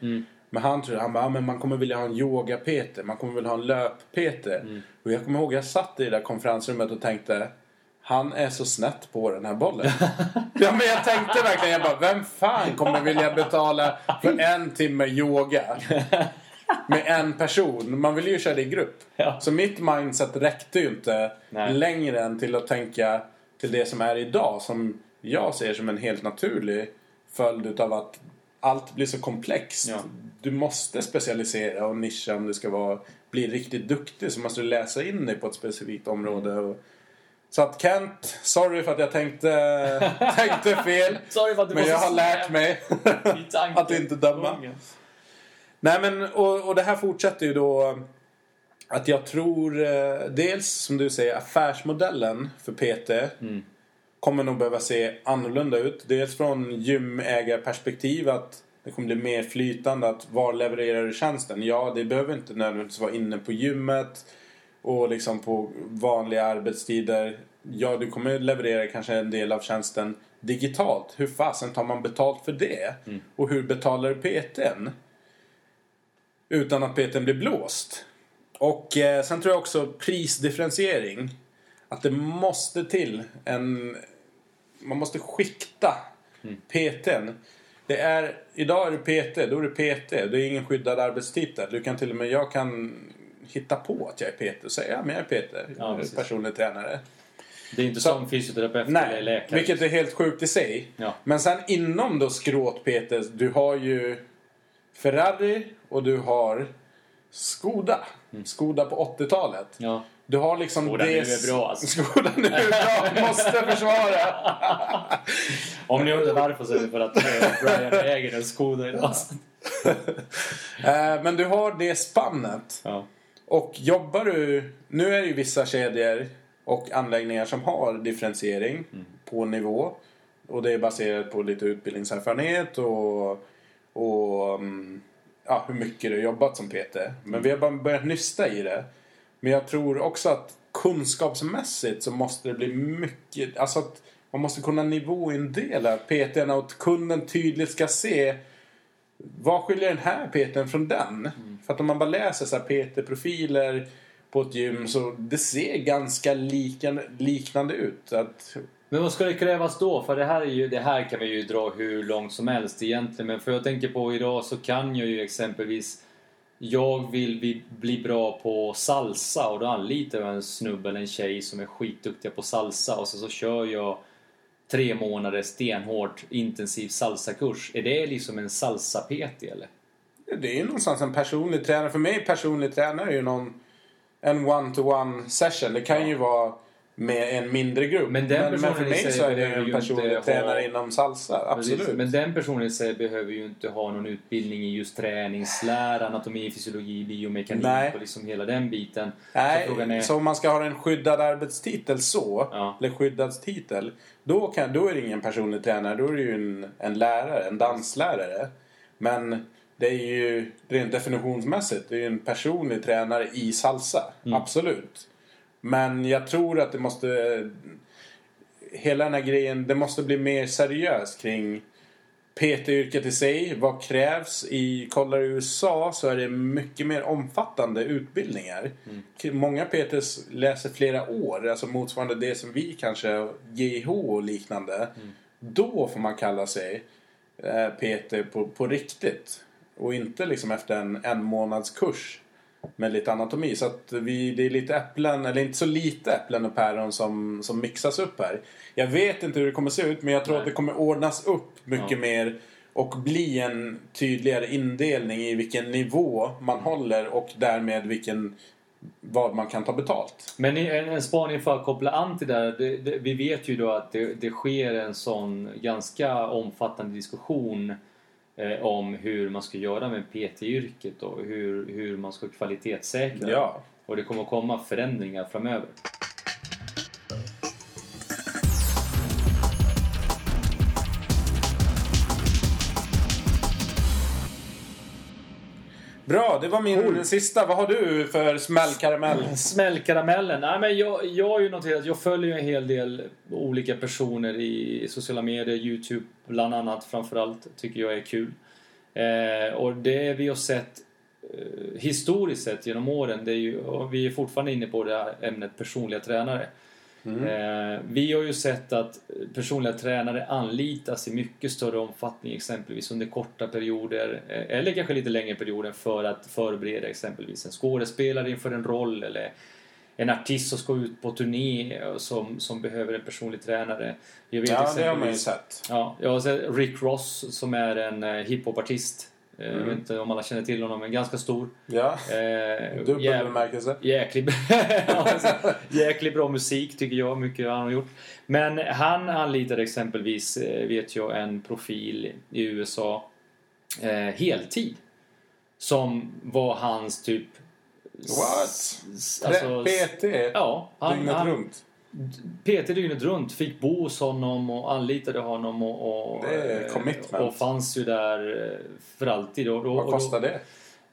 B: Men han trodde, han bara, "Ja, men man kommer vilja ha en yoga-PT, man kommer vilja ha en löp-PT. Och jag kommer ihåg, jag satt i det där konferensrummet och tänkte, han är så snett på den här bollen. ja men jag tänkte verkligen, jag bara, vem fan kommer vilja betala för en timme yoga? Med en person. Man vill ju köra det i grupp.
A: Ja.
B: Så mitt mindset räckte ju inte
A: Nej.
B: längre än till att tänka till det som är idag. Som jag ser som en helt naturlig följd utav att allt blir så komplext.
A: Ja.
B: Du måste specialisera och nischa om du ska vara, bli riktigt duktig. Så måste du läsa in dig på ett specifikt område. Och, så att Kent, sorry för att jag tänkte, tänkte fel. Men jag har lärt mig att inte döma.
A: Ungen.
B: Nej men och, och det här fortsätter ju då att jag tror eh, dels som du säger affärsmodellen för PT kommer nog behöva se annorlunda ut. Dels från gymägarperspektiv att det kommer bli mer flytande att var levererar du tjänsten? Ja, det behöver inte nödvändigtvis vara inne på gymmet och liksom på vanliga arbetstider. Ja, du kommer leverera kanske en del av tjänsten digitalt. Hur fasen tar man betalt för det? Och hur betalar du PTn? utan att PTn blir blåst. Och eh, sen tror jag också prisdifferentiering. Att det måste till en... Man måste skikta PTn. Det är, idag är du PT, då är du PT. Det är ingen skyddad arbetstitel. Du kan till och med, jag kan hitta på att jag är PT och säga ja, men jag är PT.
A: Ja,
B: jag är
A: precis.
B: personlig tränare.
A: Det är inte
B: Så-
A: som fysioterapeut eller
B: Nej,
A: läkare.
B: vilket är helt sjukt i sig.
A: Ja.
B: Men sen inom då skråt PT, du har ju Ferrari och du har Skoda. Skoda på 80-talet.
A: Ja.
B: Du har liksom
A: Skoda
B: det...
A: nu är bra, alltså.
B: Skoda nu är bra, måste försvara.
A: Om ni undrar varför så är det för att Brian äger en Skoda idag.
B: Eh, Men du har det spannet.
A: Ja.
B: Och jobbar du... Nu är det ju vissa kedjor och anläggningar som har differentiering på nivå. Och det är baserat på lite utbildningserfarenhet och, och mm, ja, hur mycket du har jobbat som PT. Men vi har bara börjat nysta i det. Men jag tror också att kunskapsmässigt så måste det bli mycket... Alltså att man måste kunna nivåindela PTn och att kunden tydligt ska se vad skiljer den här PTn från den? För att om man bara läser så här PT-profiler på ett gym så det ser ganska lika, liknande ut. Att,
A: Men vad ska det krävas då? För det här, är ju, det här kan vi ju dra hur långt som helst egentligen. Men för jag tänker på idag så kan jag ju exempelvis jag vill bli, bli bra på salsa och då anlitar jag en snubbe eller en tjej som är skitduktiga på salsa och så, så kör jag tre månader stenhårt intensiv salsakurs. Är det liksom en salsa-PT eller?
B: det är ju någonstans en personlig tränare. För mig personlig tränare är ju någon en one-to-one session. Det kan ju vara med en mindre grupp.
A: Men den
B: men, men för mig så är det en personlig
A: ha-
B: tränare inom salsa. Absolut.
A: Precis. Men den personen i sig behöver ju inte ha någon utbildning i just träningslära, anatomi, fysiologi, biomekanik
B: Nej.
A: och liksom hela den biten.
B: Nej,
A: så är...
B: så om man ska ha en skyddad arbetstitel så,
A: Ja.
B: eller skyddad titel, då, kan, då är det ingen personlig tränare. Då är det ju en, en lärare, en danslärare. Men det är ju rent definitionsmässigt, det är ju en personlig tränare i salsa.
A: Mm.
B: Absolut. Men jag tror att det måste... Hela den här grejen, det måste bli mer seriöst kring PT-yrket i sig. Vad krävs? I, kollar i USA så är det mycket mer omfattande utbildningar. Många PTs läser flera år, alltså motsvarande det som vi kanske, GH och liknande. Då får man kalla sig eh, PT på, på riktigt. Och inte liksom efter en en månads kurs. Med lite anatomi. Så att vi, det är lite äpplen, eller inte så lite äpplen och päron som, som mixas upp här. Jag vet inte hur det kommer se ut men jag tror
A: Nej.
B: att det kommer ordnas upp mycket
A: Ja.
B: mer och bli en tydligare indelning i vilken nivå man håller och därmed vilken vad man kan ta betalt.
A: Men en, en spaning för att koppla an till det här. Det, det, vi vet ju då att det, det sker en sån ganska omfattande diskussion eh, om hur man ska göra med PT-yrket och hur, hur man ska kvalitetssäkra.
B: Ja.
A: Och det kommer att komma förändringar framöver.
B: Bra, det var min sista. Vad har du för smällkaramell?
A: Smällkaramellen. Nej, men jag, jag har ju noterat, jag följer ju en hel del olika personer i sociala medier, Youtube bland annat framförallt, tycker jag är kul. Eh, och det vi har sett eh, historiskt sett genom åren, det är ju, vi är fortfarande inne på det här ämnet personliga tränare. Eh, vi har ju sett att personliga tränare anlitas i mycket större omfattning exempelvis under korta perioder eh, eller kanske lite längre perioder för att förbereda exempelvis en skådespelare inför en roll eller en artist som ska ut på turné eh, som, som behöver en personlig tränare. Jag vet
B: Ja, det har man ju sett.
A: Ja, jag har sett Rick Ross som är en hiphopartist. Eh, Jag
B: Mm.
A: vet inte om alla känner till honom, men ganska stor.
B: Ja,
A: Eh,
B: dubbel
A: jäv-
B: bemärkelse.
A: Jäkligt, alltså, jäkligt bra musik tycker jag, mycket han har gjort. Men han anlitade exempelvis, eh, vet jag, en profil i USA eh, heltid. Som var hans typ...
B: What?
A: Alltså,
B: PT?
A: ja, han,
B: Dygnet
A: han,
B: runt?
A: PT dygnet runt. Fick bo hos honom och anlitade honom och, och, eh, och fanns ju där eh, för alltid. Och, och,
B: Vad kostar det?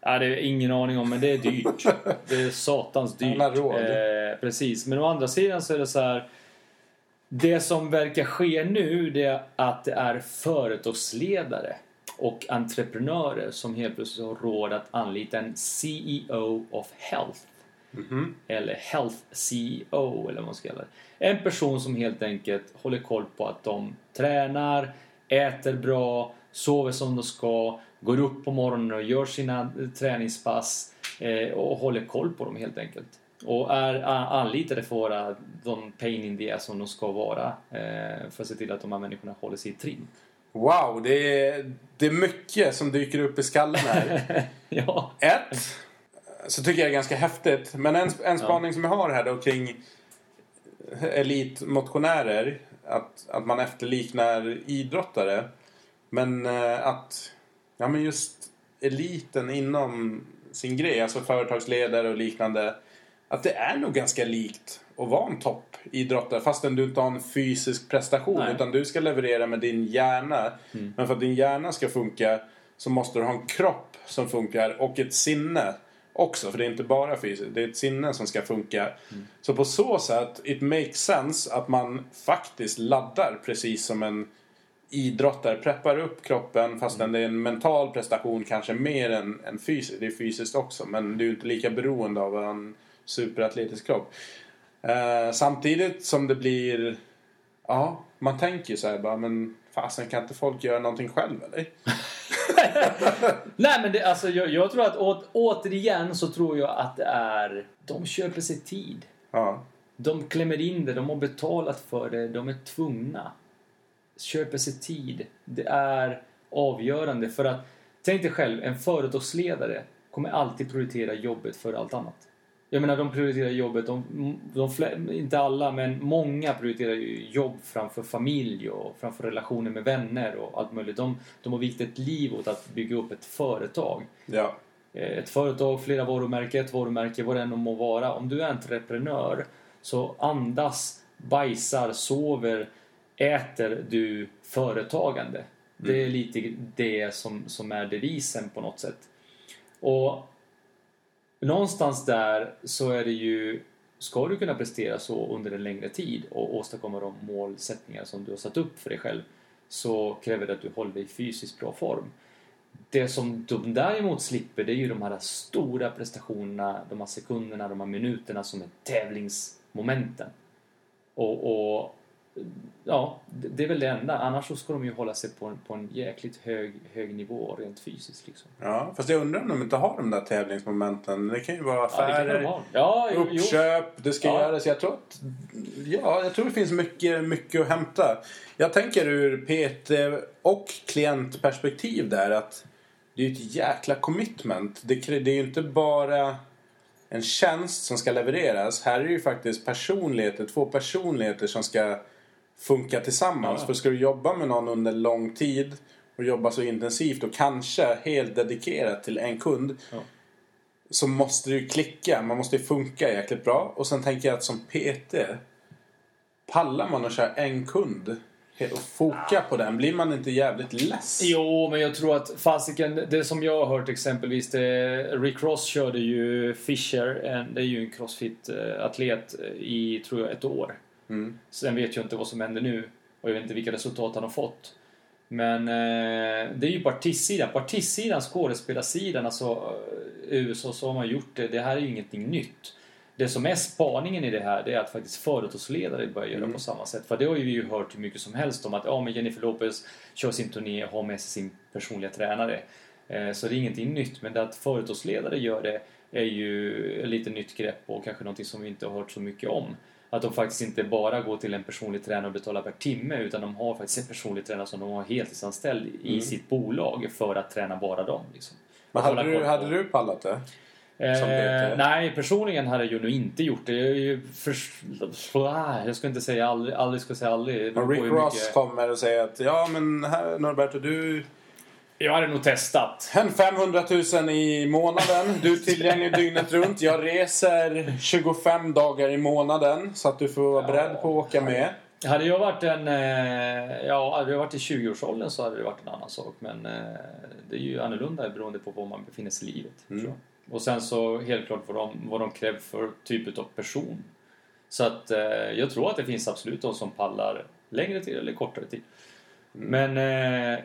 A: Ja, det är ingen aning om, men det är dyrt. Det är satans dyrt. Eh, precis. Men å andra sidan så är det så här. Det som verkar ske nu det är att det är företagsledare och entreprenörer som helt plötsligt har råd att anlita en CEO of Health.
B: Mhm.
A: Eller Health CEO eller vad man ska kalla det. En person som helt enkelt håller koll på att de tränar, äter bra, sover som de ska, går upp på morgonen och gör sina eh, träningspass eh, och håller koll på dem helt enkelt. Och är anlitade för att vara de pain in the ass som de ska vara eh, för att se till att de här människorna håller sig i trim.
B: Wow, det är, det är mycket som dyker upp i skallen här.
A: ja.
B: Ett, så tycker jag är ganska häftigt. Men en, en spaning som jag har här då kring elitmotionärer. Att, att man efterliknar idrottare. Men eh, att, ja men just eliten inom sin grej, alltså företagsledare och liknande. Att det är nog ganska likt att vara en toppidrottare fastän du inte har en fysisk prestation.
A: Nej.
B: Utan du ska leverera med din hjärna. Men för att din hjärna ska funka så måste du ha en kropp som funkar och ett sinne också. För det är inte bara fysiskt, det är ett sinne som ska funka. Så på så sätt, it makes sense att man faktiskt laddar precis som en idrottare. Preppar upp kroppen fastän det är en mental prestation kanske mer än, än fysiskt. Det är fysiskt också men du är inte lika beroende av en superatletisk kropp. Eh, samtidigt som det blir... Ja, man tänker ju så här bara men fasen kan inte folk göra någonting själv eller?
A: Nej men det, alltså, jag, jag tror att å, återigen så tror jag att det är... De köper sig tid.
B: Ja.
A: De klämmer in det, de har betalat för det, de är tvungna. Köper sig tid. Det är avgörande för att tänk dig själv, en företagsledare kommer alltid prioritera jobbet för allt annat. Jag menar, de prioriterar jobbet, de, de, inte alla, men många prioriterar ju jobb framför familj och framför relationer med vänner och allt möjligt. De, de har vikt ett liv åt att bygga upp ett företag.
B: Ja.
A: Eh, Ett företag, flera varumärken, ett varumärke, vad det än må vara. Om du är entreprenör så andas, bajsar, sover, äter du företagande. Det är lite det som, som är devisen på något sätt. Och någonstans där så är det ju Ska du kunna prestera så under en längre tid och åstadkomma de målsättningar som du har satt upp för dig själv så kräver det att du håller dig i fysiskt bra form. Det som de däremot slipper det är ju de här stora prestationerna, de här sekunderna, de här minuterna som är tävlingsmomenten. Och, och Ja, det det är väl det enda. Annars så ska de ju hålla sig på en, på en jäkligt hög, hög nivå rent fysiskt. Liksom.
B: Ja, fast jag undrar om de inte har de där tävlingsmomenten. Det kan ju vara
A: Ja, det
B: affärer,
A: de ha. Ja, jo, jo.
B: uppköp, det ska
A: Ja.
B: göras. Jag tror att ja, jag tror det finns mycket, mycket att hämta. Jag tänker ur PT och klientperspektiv där att det är ett jäkla commitment. Det, det är ju inte bara en tjänst som ska levereras. Här är det ju faktiskt personligheter, två personligheter som ska funka tillsammans.
A: Ja.
B: För ska du jobba med någon under lång tid och jobba så intensivt och kanske helt dedikerat till en kund
A: Ja.
B: så måste ju klicka. Man måste ju funka jäkligt bra. Och sen tänker jag att som PT pallar man att köra en kund och foka på den, blir man inte jävligt less?
A: Jo, men jag tror att fasiken, det som jag har hört exempelvis, det, Rick Ross körde ju Fischer, en, det är ju en crossfit-atlet i, tror jag, ett år.
B: Mm.
A: Sen vet jag inte vad som händer nu och jag vet inte vilka resultat han har fått. Men eh, det är ju på artistsidan. På artistsidan, skådespelarsidan, alltså eh, USA så har man gjort det. Det här är ju ingenting nytt. Det som är spaningen i det här, det är att faktiskt företagsledare börjar göra på samma sätt. För det har ju vi ju hört hur mycket som helst om att ja, men Jennifer Lopez kör sin turné och har med sig sin personliga tränare. Eh, så det är ingenting nytt. Men det att företagsledare gör det är ju lite nytt grepp och kanske någonting som vi inte har hört så mycket om. Att de faktiskt inte bara går till en personlig tränare och betalar per timme utan de har faktiskt en personlig tränare som de har heltidsanställd i sitt bolag för att träna bara dem. Liksom.
B: Men hade du,
A: på-
B: hade du pallat det?
A: Eh, nej, personligen hade jag ju nog inte gjort det. Jag, är ju för, jag ska inte säga aldrig, aldrig ska säga aldrig.
B: Rick Ross
A: mycket-
B: kommer och säger att ja men här Norberto du
A: Jag hade nog testat.
B: En 500 000 i månaden. Du är tillgänglig dygnet runt. Jag reser 25 dagar i månaden. Så att du får vara beredd på att åka med.
A: Hade jag varit en... eh, Ja, hade jag varit i 20-årsåldern så hade det varit en annan sak. Men eh, det är ju annorlunda beroende på var man befinner sig i livet.
B: Mm.
A: Och sen så helt klart vad de, vad de kräver för typ av person. Så att eh, jag tror att det finns absolut de som pallar längre tid eller kortare tid. Men eh,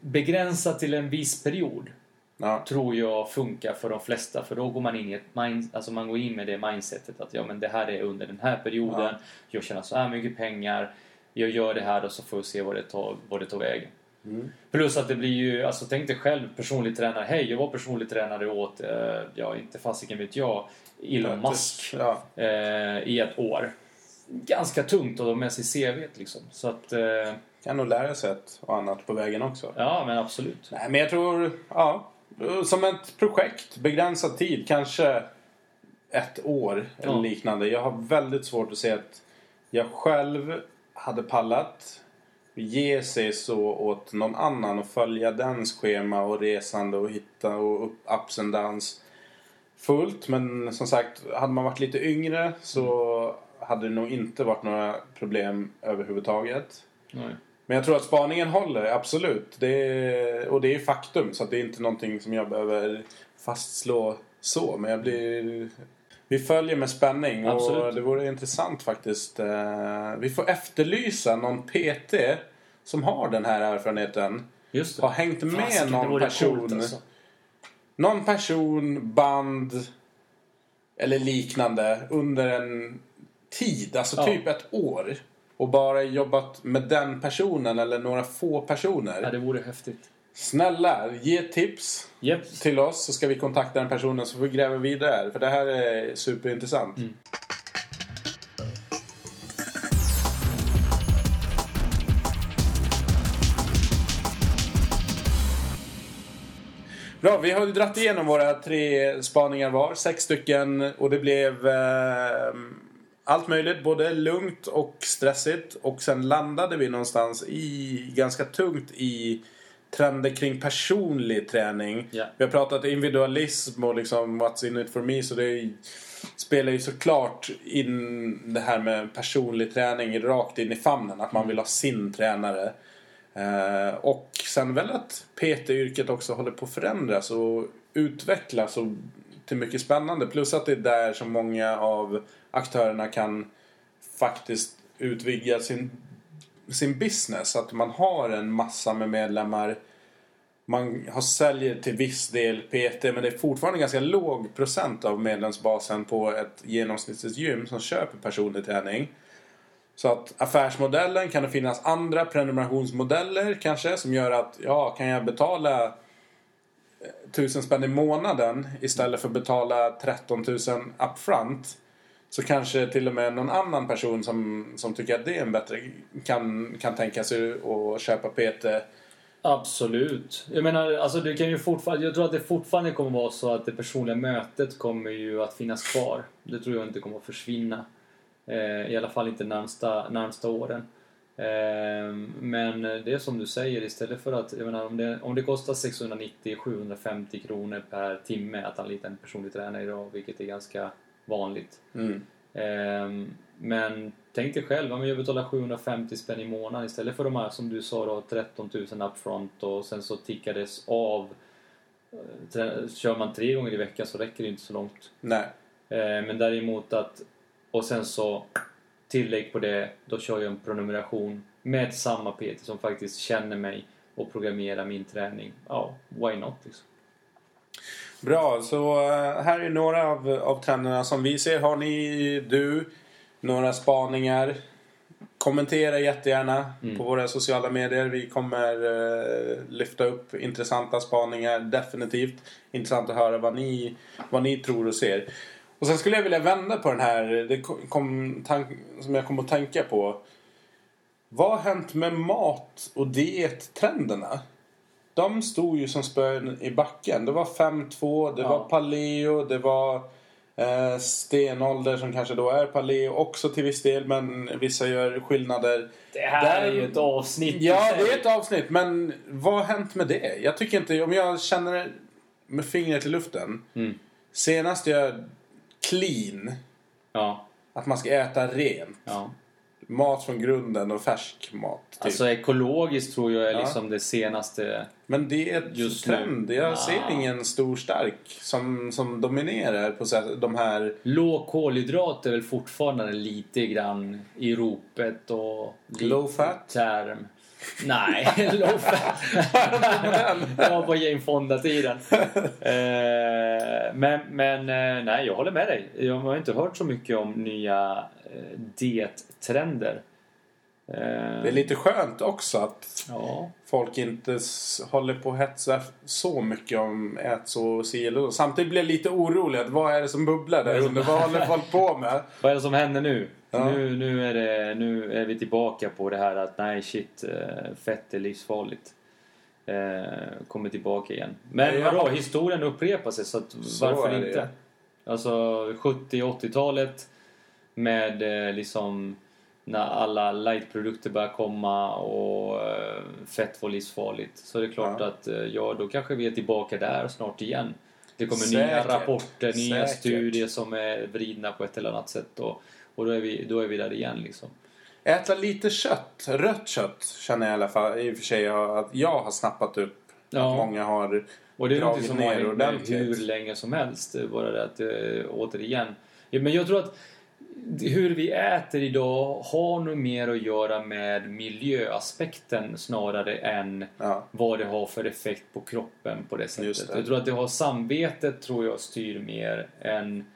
A: begränsat till en viss period
B: Ja.
A: tror jag funkar för de flesta. För då går man in i ett mind, alltså man går in med det mindsetet att ja men det här är under den här perioden.
B: Ja.
A: Jag tjänar så här mycket pengar. Jag gör det här och så får vi se vad det tar, vad det tar vägen.
B: Mm.
A: Plus att det blir ju, alltså tänk dig själv personlig tränare. Hej, jag var personlig tränare åt, eh, ja inte fasiken vet jag, Elon Musk
B: Ja.
A: eh, i ett år. Ganska tungt att ha med sig CV liksom. Så att, eh,
B: Kan nog lära sig ett och annat på vägen också.
A: ja men absolut.
B: Nej, men jag tror, ja. Som ett projekt, begränsad tid, kanske ett år eller
A: Ja.
B: liknande. Jag har väldigt svårt att se att jag själv hade pallat ge sig så åt någon annan och följa dens schema och resande och hitta och upp, ups and downs fullt. Men som sagt, hade man varit lite yngre så hade det nog inte varit några problem överhuvudtaget.
A: Nej.
B: Men jag tror att spaningen håller, absolut. Det är, och det är faktum, så det är inte någonting som jag behöver fastslå så. Men jag blir... Vi följer med spänning och
A: Absolut.
B: det vore intressant faktiskt. Eh, Vi får efterlysa någon PT som har den här erfarenheten.
A: Just
B: Har
A: det.
B: hängt med
A: det
B: någon person.
A: coolt, alltså.
B: Någon person, band eller liknande under en tid, alltså
A: Ja.
B: typ ett år. Och bara jobbat med den personen eller några få
A: Ja,
B: personer.
A: det vore häftigt.
B: Snälla, ge tips
A: Japp.
B: till oss så ska vi kontakta den personen så får vi gräva vidare här. För det här är superintressant.
A: Mm.
B: Bra, vi har ju dratt igenom våra tre spaningar var. Sex stycken och det blev eh, allt möjligt. Både lugnt och stressigt. Och sen landade vi någonstans i ganska tungt i trender kring personlig träning.
A: Ja.
B: Vi har pratat individualism och liksom what's in it for me. Så det spelar ju såklart in det här med personlig träning rakt in i famnen. Att man vill ha sin tränare. Eh, och sen väl att PT-yrket också håller på att förändras och utvecklas och till mycket spännande. Plus att det är där som många av aktörerna kan faktiskt utvidga sin, sin business. Att man har en massa med medlemmar. Man har säljer till viss del PT men det är fortfarande ganska låg procent av medlemsbasen på ett genomsnittligt gym som köper personlig träning. Så att affärsmodellen kan det finnas andra prenumerationsmodeller kanske som gör att ja, kan jag betala eh, tusen spänn i månaden istället för att betala 13 000 upfront så kanske till och med någon annan person som, som tycker att det är en bättre kan, kan tänka sig att köpa PT.
A: Absolut. Jag menar, alltså det kan ju fortfarande, jag tror att det fortfarande kommer vara så att det personliga mötet kommer ju att finnas kvar. Det tror jag inte kommer att försvinna. Eh, I alla fall inte närmsta, närmsta åren. Eh, men det är som du säger, istället för att, jag menar, om det, om det kostar 690-750 kronor per timme att anlita en personlig tränare idag, vilket är ganska vanligt.
B: Mm.
A: Eh, men tänk dig själv, om jag betalar 750 spänn i månaden istället för de här som du sa då 13 000 upfront och sen så tickades av. Eh, Kör man tre gånger i veckan så räcker det inte så långt.
B: Nej.
A: Eh, Men däremot att... Och sen så tillägg på det, då kör jag en prenumeration med samma PT som faktiskt känner mig och programmerar min träning. Ja, why not liksom.
B: Bra, så eh, här är några av, av trenderna som vi ser. Har ni, du, några spaningar? Kommentera jättegärna
A: Mm.
B: på våra sociala medier. Vi kommer eh, lyfta upp intressanta spaningar, definitivt. Intressant att höra vad ni, vad ni tror och ser. Och sen skulle jag vilja vända på den här, det kom, tank, som jag kom att tänka på. Vad har hänt med mat och diettrenderna? De stod ju som spön i backen. Det var 5-2, det
A: Ja.
B: var paleo, det var eh, stenålder som kanske då är paleo också till viss del. Men vissa gör skillnader.
A: Det här
B: Där-
A: är ju ett avsnitt
B: Ja, det är ett avsnitt. Men vad har hänt med det? Jag tycker inte, om jag känner med fingret i luften.
A: Mm.
B: Senast jag clean,
A: Ja,
B: att man ska äta rent.
A: ja.
B: Mat från grunden och färsk mat. Typ.
A: Alltså ekologiskt tror jag är
B: Ja.
A: liksom det senaste.
B: Men det är
A: Just
B: ett trend.
A: nu.
B: Jag
A: Ja.
B: ser ingen stor stark som, som dominerar på så de här...
A: Låg kolhydrat är väl fortfarande lite grann i ropet och...
B: Low fat?
A: Term. Nej, low fat. Jag var på Jane Fonda-tiden. Eh, men men eh, nej, jag håller med dig. Jag har inte hört så mycket om nya diettrender. Eh,
B: Det är lite skönt också att
A: Ja,
B: folk inte håller på att hetsa så mycket om ät så si eller så. Samtidigt blir jag lite orolig. Att vad är det som bubblar där under? Vad håller folk på med?
A: Vad är det som händer nu?
B: Ja.
A: Nu, nu, är det, nu är vi tillbaka på det här att nej shit, eh, fett är livsfarligt. Eh, kommer tillbaka igen. Men
B: Ja.
A: vadå, historien upprepar sig så, att,
B: Så
A: varför
B: det.
A: inte? Alltså 70-80-talet med eh, liksom när alla lightprodukter börjar komma och eh, fett var livsfarligt. Så det är klart
B: Ja.
A: att eh, ja, då kanske vi är tillbaka där snart igen. Det kommer nya
B: Säkert.
A: rapporter, nya
B: Säkert.
A: studier som är vridna på ett eller annat sätt. Och, och då, är vi, då är vi där igen liksom.
B: Äta lite kött. Rött kött känner jag i alla fall. I och för sig att jag har snappat upp.
A: Ja.
B: Att många har
A: Och det är något som har
B: ner ordentligt.
A: hur länge som helst. Bara det att, återigen. Ja, men jag tror att hur vi äter idag har nog mer att göra med miljöaspekten snarare än
B: Ja.
A: vad det har för effekt på kroppen på det sättet.
B: Det.
A: Jag tror att det har samvetet tror jag styr mer än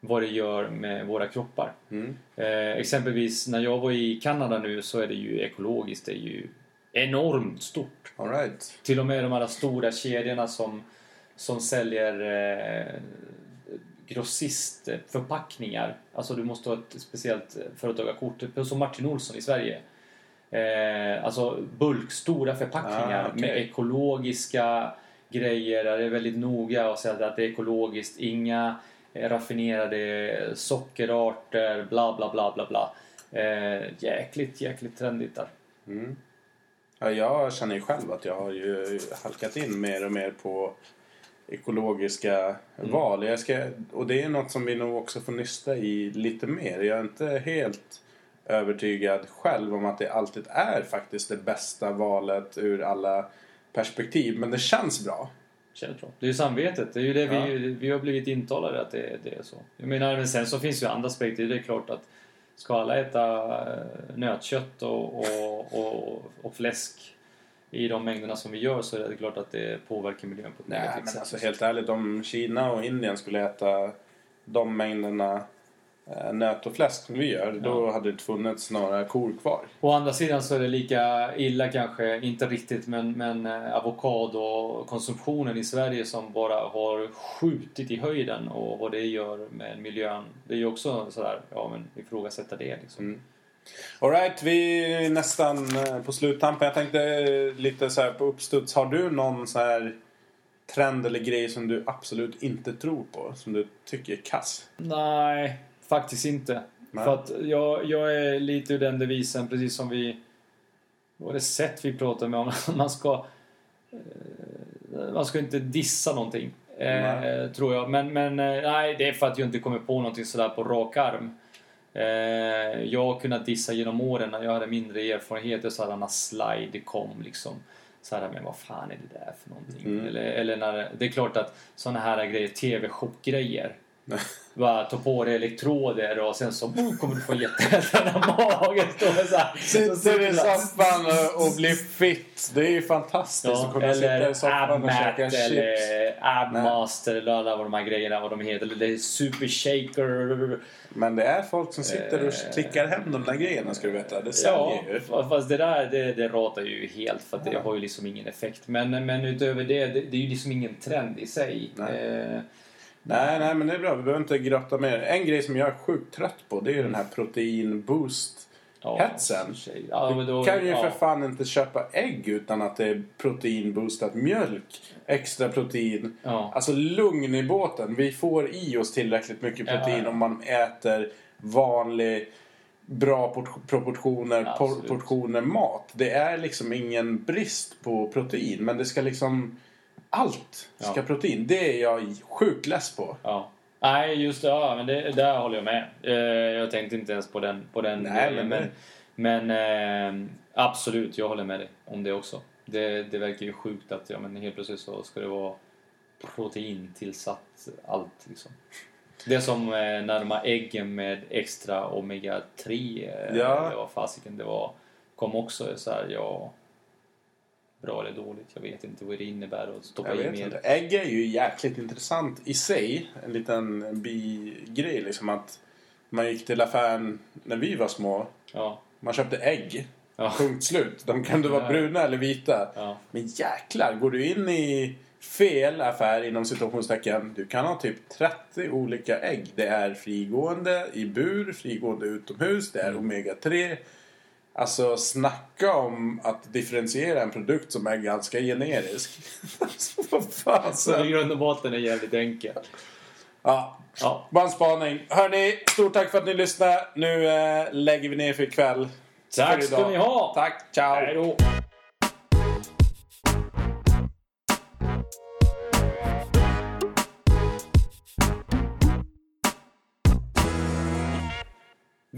A: vad det gör med våra kroppar.
B: Mm.
A: Eh, exempelvis när jag var i Kanada nu så är det ju ekologiskt, det är ju enormt stort.
B: All right.
A: Till och med de här stora kedjorna som, som säljer eh, grossistförpackningar. Alltså du måste ha ett speciellt företagarkort. Som Martin Olsson i Sverige. Eh, alltså bulkstora förpackningar
B: Ah, okej.
A: med ekologiska grejer. Där det är väldigt noga och säga att det är ekologiskt. Inga eh, raffinerade sockerarter, bla bla bla bla bla. Eh, jäkligt, jäkligt trendigt där.
B: Mm. Ja, jag känner ju själv att jag har ju halkat in mer och mer på ekologiska
A: Mm.
B: val. Jag ska, och det är något som vi nog också får nysta i lite mer. Jag är inte helt övertygad själv om att det alltid är faktiskt det bästa valet ur alla perspektiv. Men det känns bra.
A: Känns bra. Det är ju samvetet. Det är ju det
B: Ja.
A: vi, vi har blivit intalade att det, det är så. Jag menar, men sen så finns ju andra aspekter. Det är klart att ska alla äta eh, nötkött och, och, och, och fläsk i de mängderna som vi gör så är det klart att det påverkar miljön på ett
B: Nej,
A: negativt
B: men
A: sätt.
B: alltså helt ärligt. Om Kina och Indien skulle äta de mängderna eh, nöt och fläsk som vi gör, då hade det inte funnits några kor kvar.
A: Å andra sidan så är det lika illa kanske, inte riktigt, men, men eh, avokadokonsumtionen i Sverige som bara har skjutit i höjden och vad det gör med miljön. Det är ju också sådär, ja men ifrågasätta det liksom.
B: Mm. Alright, vi är nästan eh, på sluttampen. Jag tänkte eh, lite så här på uppstuds. Har du någon så här trend eller grej som du absolut inte tror på? Som du tycker är kass?
A: Nej, faktiskt inte.
B: Nej.
A: För att jag, jag är lite ur den devisen, precis som vi... Var det sätt vi pratade med om? Man ska... eh, Man ska inte dissa någonting. Eh, tror jag. Men, men nej, det är för att jag inte kommer på någonting sådär på rak arm. Eh, jag har kunnat dissa genom åren när jag hade mindre erfarenhet. och Så här när slide kom liksom. Så här, men vad fan är det där för någonting?
B: Mm.
A: Eller, eller när, det är klart att sådana här grejer, TV-shop-grejer. Bara ta på dig elektroder och sen så boom, kommer du få jättehälta magen.
B: Sitter i soffan och- blir fit. Det är ju fantastiskt att
A: Ja,
B: kunna sitta
A: eller
B: i soffan och käka chips.
A: eller AbMaster eller alla vad de här grejerna vad de heter. Eller det är Super Shaker.
B: Men det är folk som sitter och
A: Eh.
B: klickar hem de där grejerna ska du veta. Det säljer
A: Ja,
B: ju.
A: fast det där det, det ratar ju helt för att det har ju liksom ingen effekt. Men, men utöver det, det, det är ju liksom ingen trend i sig.
B: Nej. Nej, nej, men det är bra. Vi behöver inte grotta mer. En grej som jag är sjukt trött på det är ju den här protein boost.
A: ja,
B: Hetsen.
A: Ja, då,
B: Du kan ju
A: ja.
B: för fan inte köpa ägg utan att det är proteinboostat mjölk. Extra protein.
A: Ja.
B: Alltså lugn i båten. Vi får i oss tillräckligt mycket
A: Ja,
B: protein
A: ja.
B: om man äter vanlig bra por- proportioner, por- portioner mat. Det är liksom ingen brist på protein. Men det ska liksom... Allt ska
A: Ja.
B: protein. Det är jag sjukt less på.
A: Ja. Nej, just det. Ja, men det, där håller jag med. Eh, jag tänkte inte ens på den, på den
B: Nej,
A: grejen,
B: men
A: Men, men eh, absolut, jag håller med dig om det också. Det, det verkar ju sjukt att ja, men helt plötsligt så ska det vara proteintillsatt allt. Liksom. Det är som eh, när de äggen med extra omega 3. Eh,
B: Ja.
A: Eller vad fasiken det var. Kom också så här, ja... Bra eller dåligt, jag vet inte vad det innebär att stoppa i mer.
B: inte. Ägg är ju jäkligt intressant i sig. En liten bigrej liksom att man gick till affären när vi var små.
A: Ja.
B: Man köpte ägg.
A: Ja.
B: Punkt slut. De kunde vara bruna eller vita.
A: Ja.
B: Men jäklar, går du in i fel affär inom situationstecken. Du kan ha typ 30 olika ägg. Det är frigående i bur, frigående utomhus, det är
A: Mm.
B: omega-3. Alltså snacka om att differentiera en produkt som är ganska generisk. alltså, vad fan
A: Så grund och botten är jävligt enkel.
B: Ja,
A: Ja.
B: bara en spaning. Hörni, stort tack för att ni lyssnade. Nu eh, lägger vi ner för ikväll.
A: Tack
B: För
A: ska ni ha!
B: Tack, ciao!
A: Hej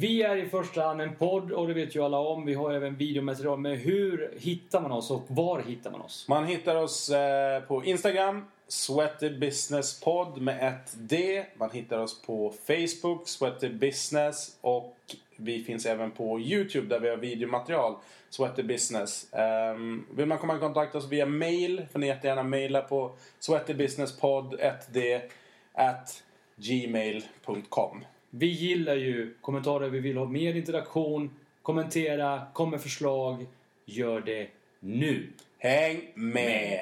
A: Vi är i första hand en podd och det vet ju alla om. Vi har även videomaterial. Men hur hittar man oss och var hittar man oss?
B: Man hittar oss eh, på Instagram, Sweaty Business Podd med ett D. Man hittar oss på Facebook, Sweaty Business. Och vi finns även på YouTube där vi har videomaterial, Sweaty Business. Um, ehm, vill man komma i kontakt med oss via mail får ni jättegärna mejla på sweatybusinesspodd 1D at gmail.com.
A: Vi gillar ju kommentarer. Vi vill ha mer interaktion. Kommentera, kom med förslag. Gör det nu!
B: Häng med!